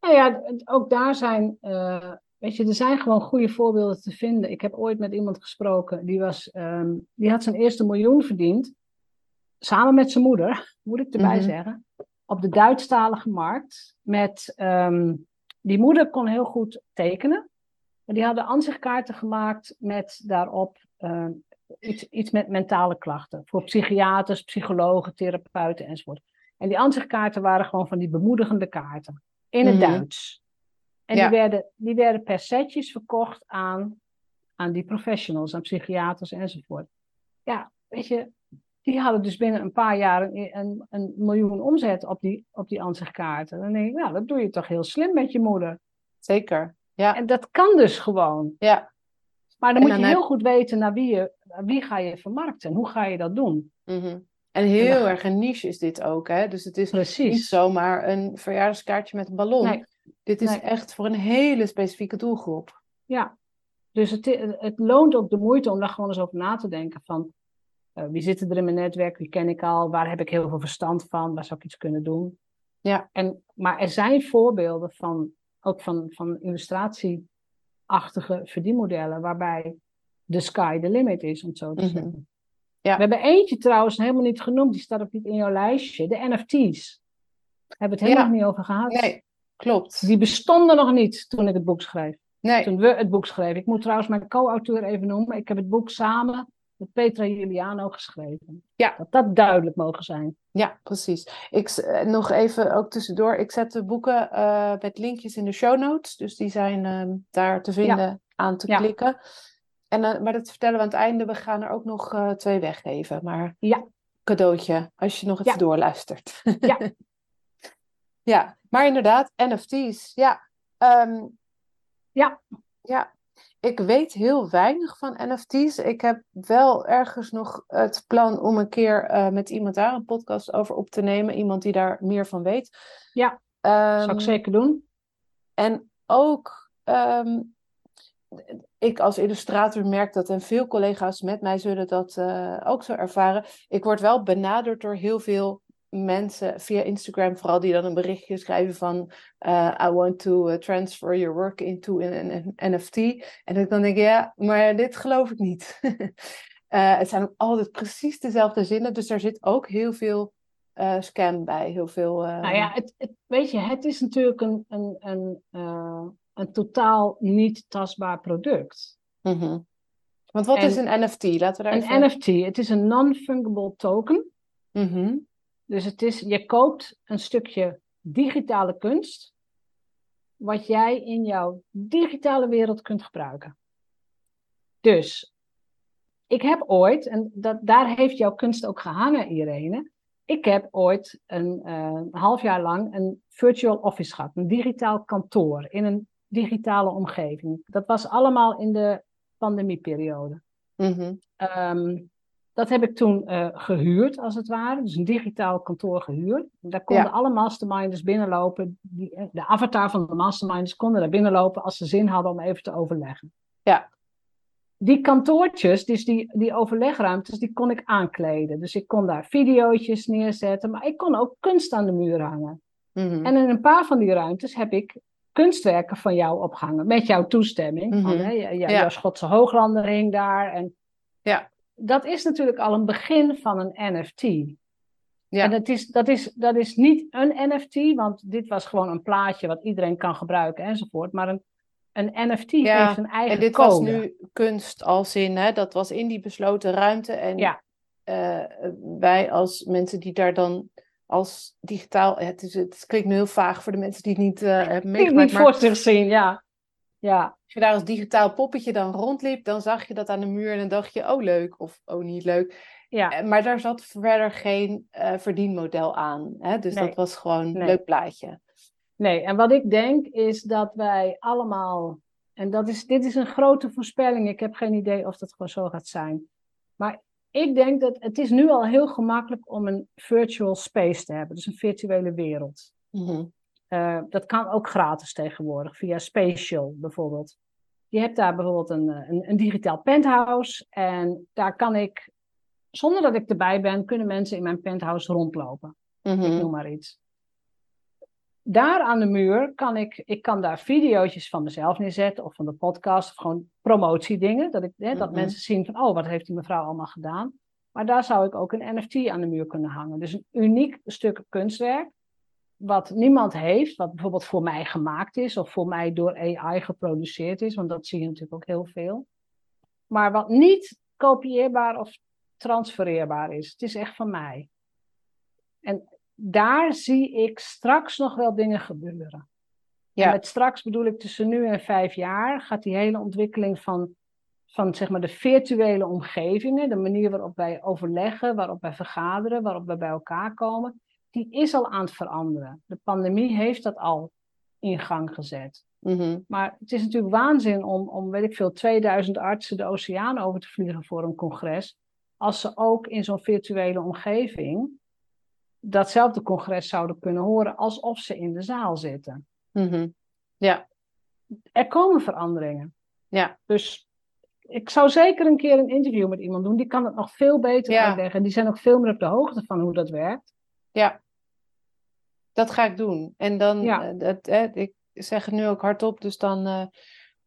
Nou ja, ook daar zijn, eh, weet je, er zijn gewoon goede voorbeelden te vinden. Ik heb ooit met iemand gesproken, die, was, ehm, die had zijn eerste miljoen verdiend, samen met zijn moeder, moet ik erbij Mhm. zeggen, op de Duitsstalige markt. Met, ehm, die moeder kon heel goed tekenen, maar die hadden ansichtkaarten gemaakt met daarop eh, iets, iets met mentale klachten. Voor psychiaters, psychologen, therapeuten enzovoort. En die ansichtkaarten waren gewoon van die bemoedigende kaarten. In het Mhm. Duits. En Ja. die, werden, die werden per setjes verkocht aan, aan die professionals, aan psychiaters enzovoort. Ja, weet je, die hadden dus binnen een paar jaar een, een, een miljoen omzet op die, op die ansichtkaarten. Dan denk ik, nou, dat doe je toch heel slim met je moeder. Zeker. Ja, En dat kan dus gewoon. ja. Maar dan moet je heel goed weten naar wie, je, naar wie ga je vermarkten en hoe ga je dat doen. Mhm. En heel dan- erg een niche is dit ook, hè? Dus het is niet zomaar een verjaardagskaartje met een ballon. Nee. Dit is Nee. echt voor een hele specifieke doelgroep. Ja, dus het, het loont ook de moeite om daar gewoon eens over na te denken van eh, wie zitten er in mijn netwerk, wie ken ik al, waar heb ik heel veel verstand van, waar zou ik iets kunnen doen. Ja. En, maar er zijn voorbeelden van, ook van, van illustratieachtige verdienmodellen, waarbij the sky the limit is, om het zo te Mhm. zeggen. Ja. We hebben eentje trouwens helemaal niet genoemd, die staat ook niet in jouw lijstje. De NFT's. Hebben we het helemaal Ja. niet over gehad. Nee, klopt. Die bestonden nog niet toen ik het boek schreef. Nee. Toen we het boek schreven. Ik moet trouwens mijn co-auteur even noemen. Ik heb het boek samen Petra Juliano geschreven. Ja. Dat dat duidelijk mogen zijn. Ja, precies. Ik, eh, nog even ook tussendoor. Ik zet de boeken eh, met linkjes in de show notes. Dus die zijn ehm, daar te vinden aan te Ja. klikken. En, eh, maar dat vertellen we aan het einde. We gaan er ook nog twee weggeven. Maar Ja. cadeautje als je nog even Ja. doorluistert. Ja. ja, maar inderdaad, NFT's. Ja. Ehm, Ja. Ja, ik weet heel weinig van NFT's. Ik heb wel ergens nog het plan om een keer eh, met iemand daar een podcast over op te nemen. Iemand die daar meer van weet. Ja, Ehm, Zou ik zeker doen. En ook, ehm, ik als illustrator merk dat en veel collega's met mij zullen dat eh, ook zo ervaren. Ik word wel benaderd door heel veel mensen via Instagram, vooral die dan een berichtje schrijven van eh, I want to eh, transfer your work into an, NFT. En ik dan denk, ja, maar dit geloof ik niet. Eh, het zijn ook altijd precies dezelfde zinnen, dus daar zit ook heel veel scam bij, heel veel... Nou ja, het, het, weet je, het is natuurlijk een, een, een, een totaal niet tastbaar product. mhm. Want wat En- is een NFT? Laten we daar Een even... NFT, het is een non-fungible token. Mhm. Dus het is, je koopt een stukje digitale kunst, wat jij in jouw digitale wereld kunt gebruiken. Dus, ik heb ooit, en dat, daar heeft jouw kunst ook gehangen, Irene. Ik heb ooit een, eh, een half jaar lang een virtual office gehad, een digitaal kantoor in een digitale omgeving. Dat was allemaal in de pandemieperiode. Ehm, dat heb ik toen eh, gehuurd, als het ware. Dus een digitaal kantoor gehuurd. Daar konden Ja. alle masterminders binnenlopen. Die, eh, de avatar van de masterminders konden daar binnenlopen als ze zin hadden om even te overleggen. Ja. Die kantoortjes, dus die, die overlegruimtes, die kon ik aankleden. Dus ik kon daar videootjes neerzetten, maar ik kon ook kunst aan de muur hangen. Mhm. En in een paar van die ruimtes heb ik kunstwerken van jou opgehangen, met jouw toestemming. Van, Mhm. hè, je- Ja. Jouw Schotse hooglander hing daar. En Ja. Dat is natuurlijk al een begin van een NFT. Ja. En dat is, dat, is, dat is niet een NFT, want dit was gewoon een plaatje wat iedereen kan gebruiken enzovoort. Maar een, een NFT Ja, heeft een eigen En dit code. was nu kunst als in, hè, dat was in die besloten ruimte. En Ja. eh, wij als mensen die daar dan als digitaal... Het, is, het klinkt nu heel vaag voor de mensen die het niet eh hebben Ik meegemaakt. niet Maar voor zich zien, ja. Ja, als je daar als digitaal poppetje dan rondliep, dan zag je dat aan de muur en dan dacht je, oh leuk, of oh niet leuk. ja. Eh, Maar daar zat verder geen eh, verdienmodel aan. Hè? Dus Nee. dat was gewoon een Nee. leuk plaatje. Nee, en wat ik denk is dat wij allemaal, en dat is, dit is een grote voorspelling, ik heb geen idee of dat gewoon zo gaat zijn. Maar ik denk dat het is nu al heel gemakkelijk om een virtual space te hebben, dus een virtuele wereld. Mhm. Eh, dat kan ook gratis tegenwoordig, via Spatial bijvoorbeeld. Je hebt daar bijvoorbeeld een, eh, een, een digitaal penthouse en daar kan ik, zonder dat ik erbij ben, kunnen mensen in mijn penthouse rondlopen. Mhm. Ik noem maar iets. Daar aan de muur kan ik, ik kan daar video's van mezelf neerzetten of van de podcast of gewoon promotiedingen. Dat, ik, hè, dat Mhm. mensen zien van, oh, wat heeft die mevrouw allemaal gedaan. Maar daar zou ik ook een NFT aan de muur kunnen hangen. Dus een uniek stuk kunstwerk, wat niemand heeft, wat bijvoorbeeld voor mij gemaakt is of voor mij door AI geproduceerd is, want dat zie je natuurlijk ook heel veel. Maar wat niet kopieerbaar of transfereerbaar is. Het is echt van mij. En daar zie ik straks nog wel dingen gebeuren. Ja. En met straks bedoel ik tussen nu en vijf jaar gaat die hele ontwikkeling van, van zeg maar de virtuele omgevingen, de manier waarop wij overleggen, waarop wij vergaderen, waarop wij bij elkaar komen, die is al aan het veranderen. De pandemie heeft dat al in gang gezet. Mhm. Maar het is natuurlijk waanzin om, om, weet ik veel, 2000 artsen de oceaan over te vliegen voor een congres. Als ze ook in zo'n virtuele omgeving datzelfde congres zouden kunnen horen alsof ze in de zaal zitten. Mhm. Ja, Er komen veranderingen. ja. Dus ik zou zeker een keer een interview met iemand doen. Die kan het nog veel beter Ja. uitleggen. Die zijn ook veel meer op de hoogte van hoe dat werkt. Ja, dat ga ik doen. En dan, Ja. eh, dat, eh, ik zeg het nu ook hardop, dus dan eh,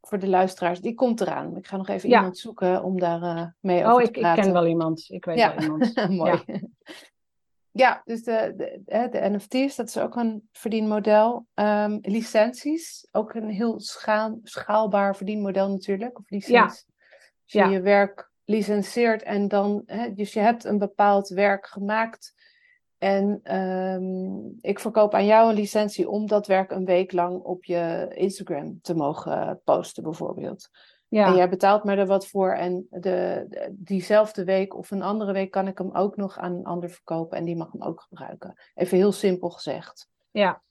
voor de luisteraars, die komt eraan. Ik ga nog even Ja. iemand zoeken om daar eh, mee over Oh, te ik, ik praten. ken wel iemand. Ik weet Ja. wel iemand. Mooi. Ja. dus de, de, NFT's, dat is ook een verdienmodel. Ehm, licenties, ook een heel schaal, schaalbaar verdienmodel natuurlijk. Of licentie. Als je je werk licenseert en dan, hè, dus je hebt een bepaald werk gemaakt. En ehm, ik verkoop aan jou een licentie om dat werk een week lang op je Instagram te mogen posten, bijvoorbeeld. En Ja, jij betaalt me er wat voor en de, de- diezelfde week of een andere week kan ik hem ook nog aan een ander verkopen en die mag hem ook gebruiken. Even heel simpel gezegd. ja,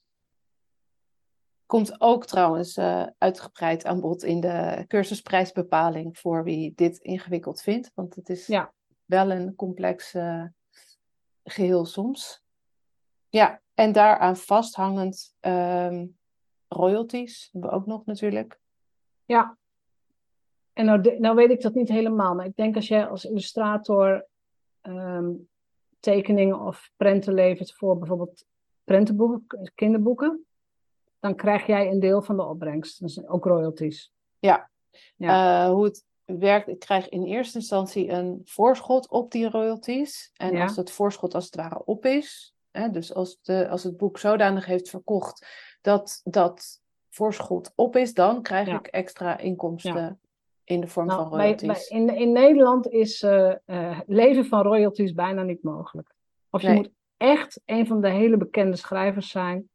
Komt ook trouwens eh, uitgebreid aan bod in de cursusprijsbepaling voor wie dit ingewikkeld vindt, want het is Ja. wel een complex eh, geheel soms. Ja, en daaraan vasthangend ehm, royalties hebben we ook nog natuurlijk. ja. En nou, nou weet ik dat niet helemaal, maar ik denk als jij als illustrator ehm, tekeningen of prenten levert voor bijvoorbeeld prentenboeken, kinderboeken, dan krijg jij een deel van de opbrengst. Dus ook royalties. Ja. Eh, hoe het werkt, ik krijg in eerste instantie een voorschot op die royalties. En Ja. als dat voorschot als het ware op is, hè, dus als, de, als het boek zodanig heeft verkocht dat dat voorschot op is, dan krijg Ja. ik extra inkomsten in de vorm van Nou, bij, royalties. bij- in, in Nederland is eh, leven van royalties bijna niet mogelijk. Of je Nee. moet echt een van de hele bekende schrijvers zijn.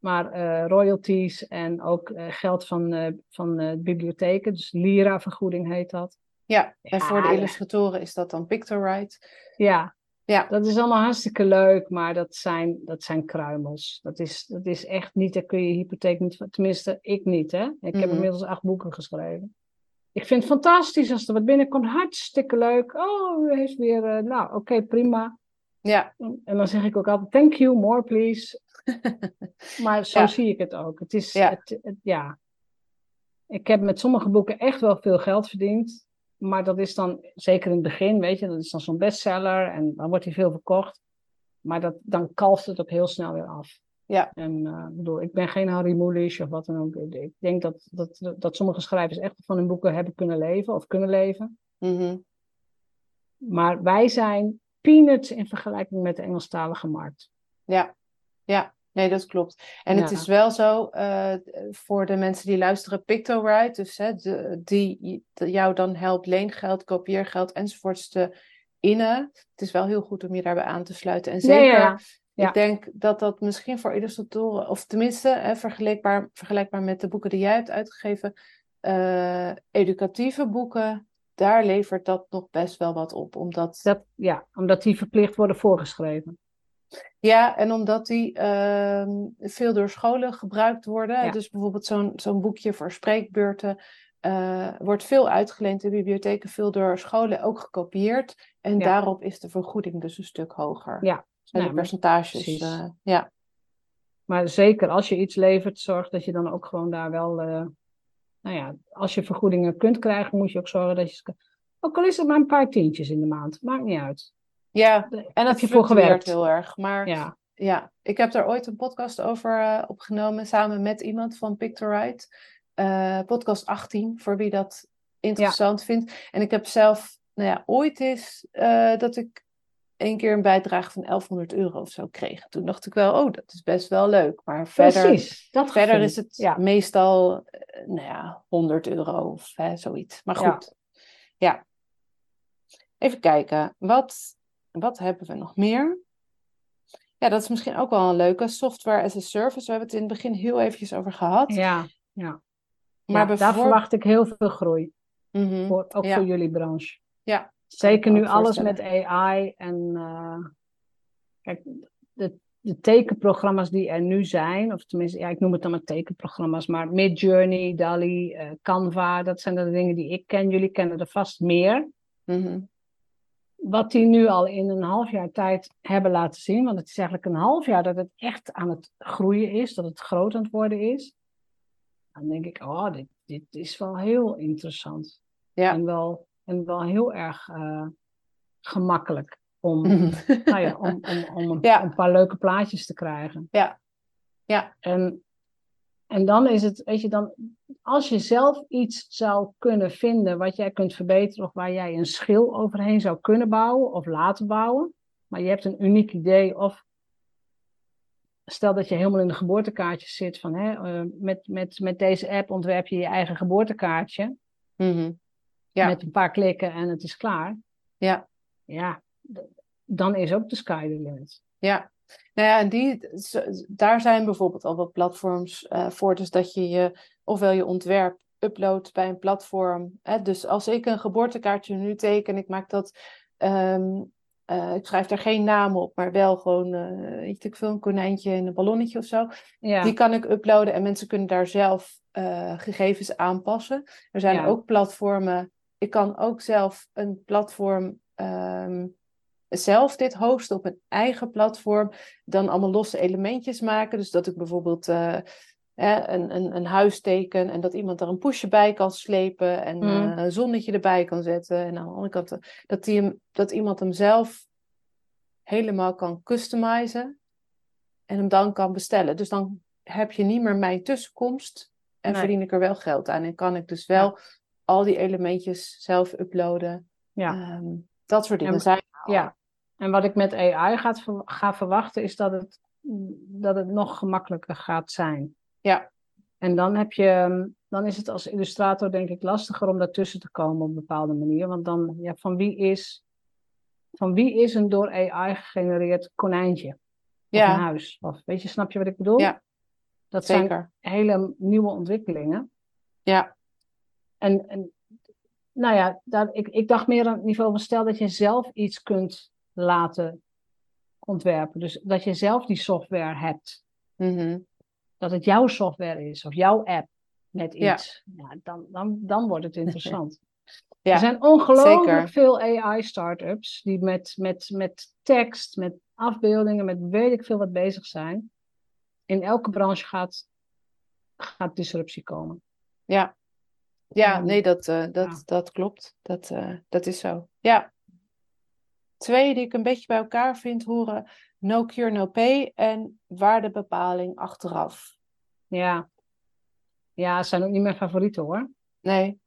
Maar eh, royalties en ook eh, geld van, eh, van bibliotheken, dus Lira-vergoeding heet dat. Ja, en voor de illustratoren is dat dan Pictorite. Ja, Ja, dat is allemaal hartstikke leuk, maar dat zijn, dat zijn kruimels. Dat is, dat is echt niet, daar kun je hypotheek niet van, tenminste, ik niet, hè. Ik heb Mhm. inmiddels acht boeken geschreven. Ik vind het fantastisch als er wat binnenkomt, hartstikke leuk. Oh, u heeft weer, nou, oké, prima. ja, En dan zeg ik ook altijd, thank you, more please. Maar zo Ja. zie ik het ook. Het is, Ja. het, het- ja. Ik heb met sommige boeken echt wel veel geld verdiend. Maar dat is dan, zeker in het begin, weet je, dat is dan zo'n bestseller en dan wordt hij veel verkocht. Maar dat, dan kalft het ook heel snel weer af. Ja. En eh, ik bedoel, ik ben geen Harry Mulisch of wat dan ook. Ik denk dat, dat, dat sommige schrijvers echt van hun boeken hebben kunnen leven of kunnen leven. mhm, Maar wij zijn peanuts in vergelijking met de Engelstalige markt. ja, ja. Nee, dat klopt. En het is wel zo, eh, voor de mensen die luisteren, Pictorite, dus hè, de, die jou dan helpt leengeld, kopieergeld enzovoorts te innen. Het is wel heel goed om je daarbij aan te sluiten. En zeker, ja, ja. Ja. ik denk dat dat misschien voor illustratoren, of tenminste hè, vergelijkbaar, vergelijkbaar met de boeken die jij hebt uitgegeven, eh, educatieve boeken, daar levert dat nog best wel wat op. Omdat Dat, ja, omdat die verplicht worden voorgeschreven. Ja, en omdat die ehm, veel door scholen gebruikt worden. Ja. Dus bijvoorbeeld zo'n zo'n boekje voor spreekbeurten eh, wordt veel uitgeleend in bibliotheken, veel door scholen ook gekopieerd. En Ja. daarop is de vergoeding dus een stuk hoger. Ja, Zijn nou, de percentages. precies. eh, ja. Maar zeker als je iets levert, zorg dat je dan ook gewoon daar wel. eh, nou ja, als je vergoedingen kunt krijgen, moet je ook zorgen dat je. Ook al is het maar een paar tientjes in de maand, maakt niet uit. Ja, En dat je voor gewerkt. heel erg. Maar Ja, Ja, ik heb daar ooit een podcast over eh, opgenomen samen met iemand van Pictorite. Eh, podcast 18, voor wie dat interessant vindt. En ik heb zelf, nou ja, ooit eens eh, dat ik één keer een bijdrage van 1100 euro of zo kreeg. Toen dacht ik wel, oh, dat is best wel leuk. Maar verder, precies. Dat verder is het Ja. meestal, nou ja, 100 euro of hè, zoiets. Maar Ja. goed, ja. Even kijken, wat, wat hebben we nog meer? Ja, dat is misschien ook wel een leuke. Software as a service. We hebben het in het begin heel eventjes over gehad. Ja, ja. maar Ja, daar verwacht ik heel veel groei. Mhm. Voor, ook Ja. voor jullie branche. Ja, Zeker nu alles met AI en eh, kijk, de, de tekenprogramma's die er nu zijn, of tenminste, ja, ik noem het dan maar tekenprogramma's, maar Midjourney, DALI, eh, Canva, dat zijn de dingen die ik ken. Jullie kennen er vast meer. Mhm. Wat die nu al in een half jaar tijd hebben laten zien, want het is eigenlijk een half jaar dat het echt aan het groeien is, dat het groot aan het worden is. Dan denk ik, oh, dit, dit is wel heel interessant. Ja. En, wel, en wel heel erg eh, gemakkelijk om, Mhm. nou ja, om, om, om, een, Ja. een paar leuke plaatjes te krijgen. Ja. Ja. En, en dan is het, weet je, dan, als je zelf iets zou kunnen vinden wat jij kunt verbeteren of waar jij een schil overheen zou kunnen bouwen of laten bouwen, maar je hebt een uniek idee of stel dat je helemaal in de geboortekaartjes zit van hè, uh, met, met, met deze app ontwerp je je eigen geboortekaartje Mhm. Ja. met een paar klikken en het is klaar. Ja. Ja, dan is ook de sky the limit. Ja, nou ja, en die, daar zijn bijvoorbeeld al wat platforms eh, voor. Dus dat je je, ofwel je ontwerp uploadt bij een platform. Hè? Dus als ik een geboortekaartje nu teken, ik maak dat, ehm, eh, ik schrijf daar geen naam op, maar wel gewoon, eh weet ik veel, een konijntje en een ballonnetje of zo. Ja, Die kan ik uploaden en mensen kunnen daar zelf gegevens aanpassen. Er zijn Ja. ook platformen. Ik kan ook zelf een platform ehm, zelf dit hosten op een eigen platform. Dan allemaal losse elementjes maken. Dus dat ik bijvoorbeeld eh, een, een, een huis teken en dat iemand er een poesje bij kan slepen en Mm. eh, een zonnetje erbij kan zetten. En aan de andere kant eh, dat, die hem, dat iemand hem zelf helemaal kan customizen en hem dan kan bestellen. Dus dan heb je niet meer mijn tussenkomst en Nee. verdien ik er wel geld aan. En kan ik dus wel al die elementjes zelf uploaden. ja. Ehm, dat soort dingen En- zijn. Ja, en wat ik met AI gaat, ga verwachten is dat het, dat het nog gemakkelijker gaat zijn. Ja. En dan, heb je, dan is het als illustrator denk ik lastiger om daartussen te komen op een bepaalde manier. Want dan, ja, van wie is, van wie is een door AI gegenereerd konijntje? Of Ja. een huis? Of, weet je, snap je wat ik bedoel? Ja, Dat zijn hele nieuwe ontwikkelingen. Ja, En, en nou ja, daar, ik, ik dacht meer aan het niveau van stel dat je zelf iets kunt laten ontwerpen. Dus dat je zelf die software hebt. Mhm. Dat het jouw software is of jouw app met iets. Ja. dan, dan, dan wordt het interessant. Ja, er zijn ongelooflijk zeker. veel AI-startups die met, met, met tekst, met afbeeldingen, met weet ik veel wat bezig zijn. In elke branche gaat, gaat disruptie komen. ja. Ja, nee, dat, eh, dat, ja. dat klopt. Dat, eh, dat is zo. Ja. Twee die ik een beetje bij elkaar vind horen. No cure, no pay en waardebepaling achteraf. Ja. Ja, zijn ook niet mijn favorieten hoor. Nee,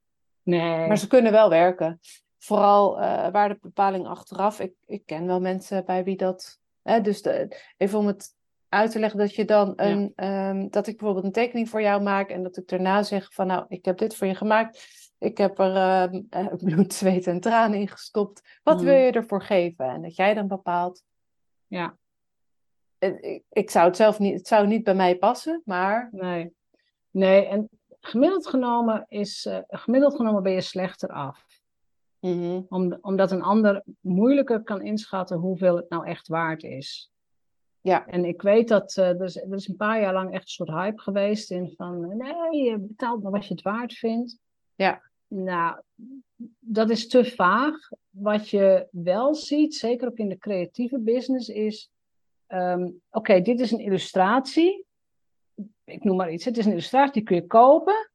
Nee. Maar ze kunnen wel werken. Vooral eh waardebepaling achteraf. Ik, ik ken wel mensen bij wie dat. Hè, dus de, even om het uit te leggen dat je dan een. ehm, dat ik bijvoorbeeld een tekening voor jou maak en dat ik daarna zeg van nou, ik heb dit voor je gemaakt. Ik heb er ehm, eh, bloed, zweet en tranen in gestopt. Wat Mhm. wil je ervoor geven? En dat jij dan bepaalt. Ja, Ik, ik zou het zelf niet, het zou niet bij mij passen, maar nee. Nee, en gemiddeld genomen, is, eh, gemiddeld genomen ben je slechter af. mhm, Om, omdat een ander moeilijker kan inschatten hoeveel het nou echt waard is. Ja. En ik weet dat eh, er, is, er is een paar jaar lang echt een soort hype geweest in van nee, je betaalt maar wat je het waard vindt. Ja. Nou, dat is te vaag. Wat je wel ziet, zeker ook in de creatieve business, is ehm, oké, dit is een illustratie. Ik noem maar iets. Het is een illustratie, die kun je kopen.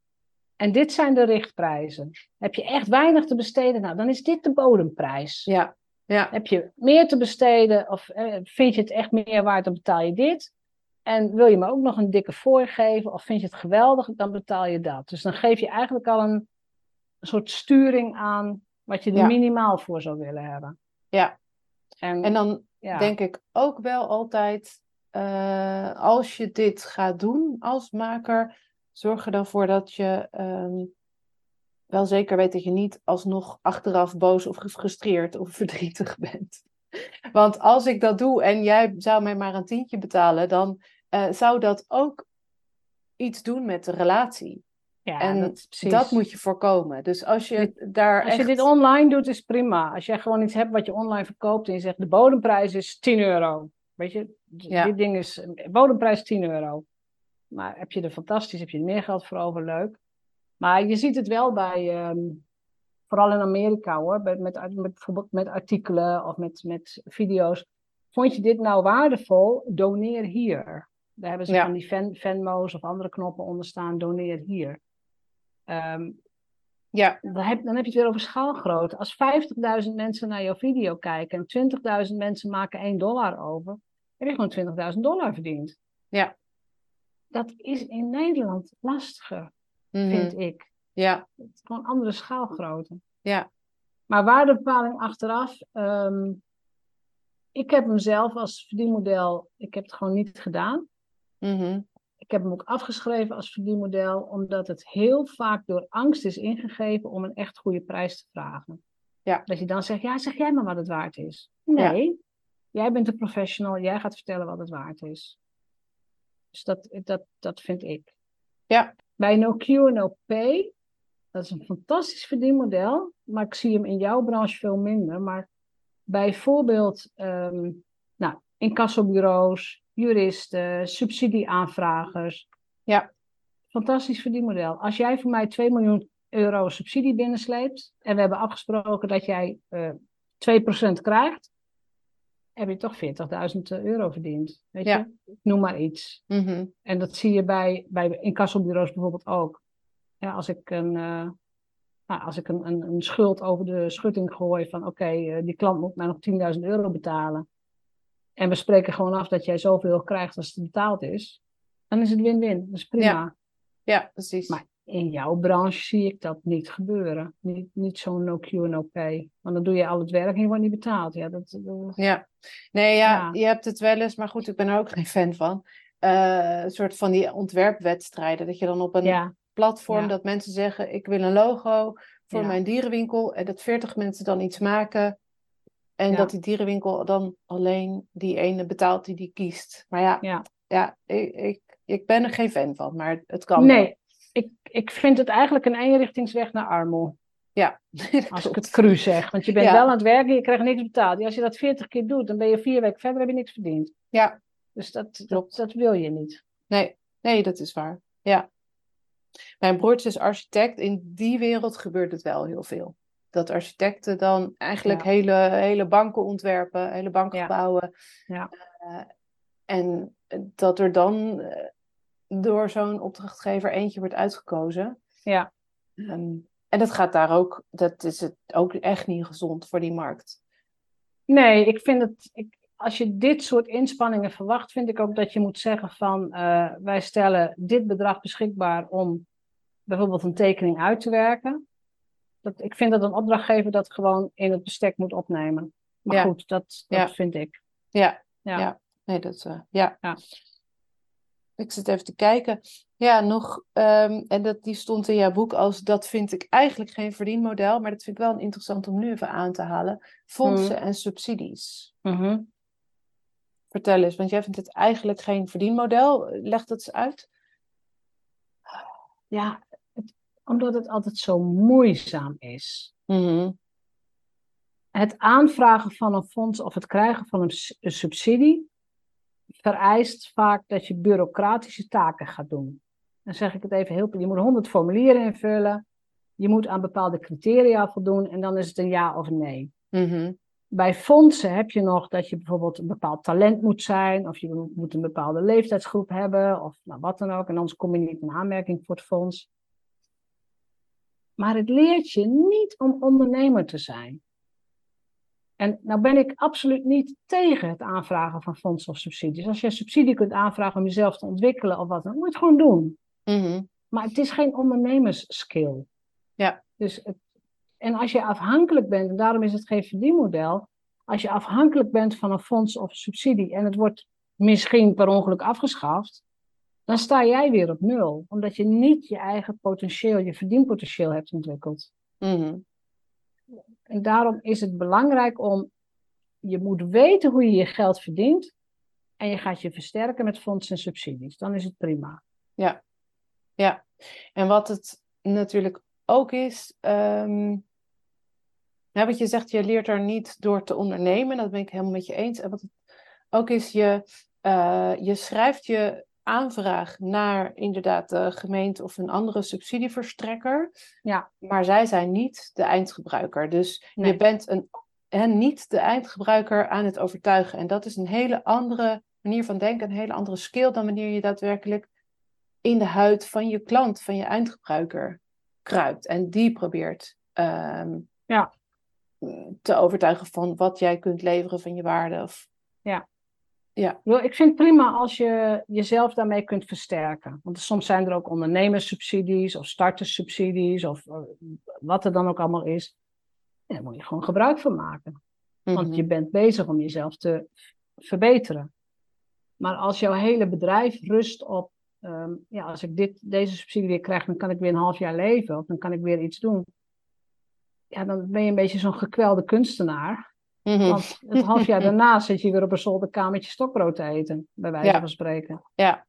En dit zijn de richtprijzen. Heb je echt weinig te besteden? Nou, dan is dit de bodemprijs. ja, ja, Heb je meer te besteden of eh, vind je het echt meer waard, dan betaal je dit. En wil je me ook nog een dikke fooi geven of vind je het geweldig, dan betaal je dat. Dus dan geef je eigenlijk al een, soort sturing aan wat je er Ja. minimaal voor zou willen hebben. ja. En, En dan ja, denk ik ook wel altijd, eh, als je dit gaat doen als maker, zorg er dan voor dat je ehm, wel zeker weet dat je niet alsnog achteraf boos of gefrustreerd of verdrietig bent. Want als ik dat doe en jij zou mij maar een tientje betalen, dan eh, zou dat ook iets doen met de relatie. ja, en dat. Dat moet je voorkomen. Dus als je daar Als je dit online doet, is prima. Als jij gewoon iets hebt wat je online verkoopt en je zegt de bodemprijs is 10 euro. Weet je, Ja. dit ding is bodemprijs 10 euro. Maar heb je er fantastisch, heb je er meer geld voor over, leuk. Maar je ziet het wel bij, ehm, vooral in Amerika hoor, met, met, met, bijvoorbeeld met artikelen of met, met video's. Vond je dit nou waardevol? Doneer hier. Daar hebben ze Ja. van die Ven, Venmo's of andere knoppen onder staan, doneer hier. Ehm, Ja, dan heb, dan heb je het weer over schaalgrootte. Als 50.000 mensen naar jouw video kijken en 20.000 mensen maken 1 dollar over, heb je gewoon 20.000 dollar verdiend. Ja. Dat is in Nederland lastiger. Mhm. vind ik. Ja, Het is gewoon andere schaalgrootte. ja. Maar waardebepaling achteraf, ehm, ik heb hem zelf als verdienmodel, ik heb het gewoon niet gedaan. Mhm. Ik heb hem ook afgeschreven als verdienmodel, omdat het heel vaak door angst is ingegeven om een echt goede prijs te vragen. Ja. Dat je dan zegt, ja, zeg jij maar wat het waard is. Nee, jij bent een professional, jij gaat vertellen wat het waard is. Dus dat, dat, dat vind ik. Ja. Bij No Q en No Pay, dat is een fantastisch verdienmodel, maar ik zie hem in jouw branche veel minder. Maar bijvoorbeeld, ehm nou, incassobureaus, juristen, subsidieaanvragers. Ja. Fantastisch verdienmodel. Als jij voor mij 2 miljoen euro subsidie binnensleept en we hebben afgesproken dat jij eh 2% krijgt, heb je toch 40.000 euro verdiend. Weet Ja. je? Ik noem maar iets. Mhm. En dat zie je bij, bij incassobureaus bijvoorbeeld ook. Ja, als ik een, eh, nou, als ik een, een, een schuld over de schutting gooi van oké, eh, die klant moet mij nog 10.000 euro betalen. En we spreken gewoon af dat jij zoveel krijgt als het betaald is. Dan is het win-win. Dat is prima. Ja, precies. Maar in jouw branche zie ik dat niet gebeuren. Niet, niet zo'n no Q no pay. Want dan doe je al het werk en je wordt niet betaald. Ja, dat, dat- Ja, nee, ja, Ja. je hebt het wel eens, maar goed, ik ben er ook geen fan van. Eh, een soort van die ontwerpwedstrijden, dat je dan op een ja, platform Ja. dat mensen zeggen: Ik wil een logo voor mijn dierenwinkel. En dat 40 mensen dan iets maken. En dat die dierenwinkel dan alleen die ene betaalt die die kiest. Maar ja, ja. ja ik, ik, ik ben er geen fan van, maar het kan. wel. Nee, ik, ik vind het eigenlijk een eenrichtingsweg naar armoede. Ja, Als ik het cru zeg. Want je bent Ja. wel aan het werken, je krijgt niks betaald. Ja, als je dat 40 keer doet, dan ben je vier weken verder, heb je niks verdiend. Ja, Dus dat, dat, Klopt. dat wil je niet. nee, nee, dat is waar. Ja. Mijn broertje is architect. In die wereld gebeurt het wel heel veel. Dat architecten dan eigenlijk Ja. hele, hele banken ontwerpen, hele bankgebouwen. Ja. Eh, en dat er dan eh, door zo'n opdrachtgever eentje wordt uitgekozen. Ja. Ehm, en dat gaat daar ook, dat is het ook echt niet gezond voor die markt. Nee, ik vind het. Ik, als je dit soort inspanningen verwacht, vind ik ook dat je moet zeggen van eh, wij stellen dit bedrag beschikbaar om bijvoorbeeld een tekening uit te werken. Dat, ik vind dat een opdrachtgever dat gewoon in het bestek moet opnemen. Maar Ja. goed, dat, dat Ja. vind ik. Ja, Ja. Ja. nee, dat, eh, ja. Ja. Ik zit even te kijken. Ja, nog, ehm, en dat, die stond in jouw boek als, dat vind ik eigenlijk geen verdienmodel, maar dat vind ik wel interessant om nu even aan te halen. Fondsen Mhm. en subsidies. Mhm. Vertel eens, want jij vindt het eigenlijk geen verdienmodel. Leg dat eens uit. Ja, het- omdat het altijd zo moeizaam is. Mhm. Het aanvragen van een fonds of het krijgen van een subsidie vereist vaak dat je bureaucratische taken gaat doen. Dan zeg ik het even heel Je moet 100 formulieren invullen. Je moet aan bepaalde criteria voldoen en dan is het een ja of een nee. Mhm. Bij fondsen heb je nog dat je bijvoorbeeld een bepaald talent moet zijn, of je moet een bepaalde leeftijdsgroep hebben, of nou, wat dan ook. En anders kom je niet in aanmerking voor het fonds. Maar het leert je niet om ondernemer te zijn. En nou ben ik absoluut niet tegen het aanvragen van fondsen of subsidies. Als je subsidie kunt aanvragen om jezelf te ontwikkelen of wat dan, moet je het gewoon doen. Mhm. Maar het is geen ondernemersskill. Ja. Dus het, en als je afhankelijk bent, en daarom is het geen verdienmodel, als je afhankelijk bent van een fonds of subsidie en het wordt misschien per ongeluk afgeschaft, dan sta jij weer op nul, omdat je niet je eigen potentieel, je verdienpotentieel hebt ontwikkeld. Mhm. En daarom is het belangrijk om, je moet weten hoe je je geld verdient en je gaat je versterken met fondsen en subsidies. Dan is het prima. Ja. Ja. En wat het natuurlijk ook is, ja, wat je zegt, je leert er niet door te ondernemen. Dat ben ik helemaal met je eens. En wat het ook is, je, eh, je schrijft je aanvraag naar inderdaad de gemeente of een andere subsidieverstrekker. Ja. Maar zij zijn niet de eindgebruiker. Dus Nee. je bent een, en niet de eindgebruiker aan het overtuigen. En dat is een hele andere manier van denken, een hele andere skill dan wanneer je daadwerkelijk in de huid van je klant, van je eindgebruiker kruipt. En die probeert ehm, Ja. te overtuigen van wat jij kunt leveren van je waarde. Of... Ja. Ja. Ik vind het prima als je jezelf daarmee kunt versterken. Want soms zijn er ook ondernemerssubsidies of starterssubsidies of eh, wat er dan ook allemaal is. En daar moet je gewoon gebruik van maken. Want Mhm. je bent bezig om jezelf te verbeteren. Maar als jouw hele bedrijf rust op, ehm, ja, als ik dit, deze subsidie weer krijg, dan kan ik weer een half jaar leven of dan kan ik weer iets doen. Ja, dan ben je een beetje zo'n gekwelde kunstenaar. Mhm. Want het half jaar daarna zit je weer op een zolderkamertje stokbrood te eten, bij wijze Ja. van spreken. Ja.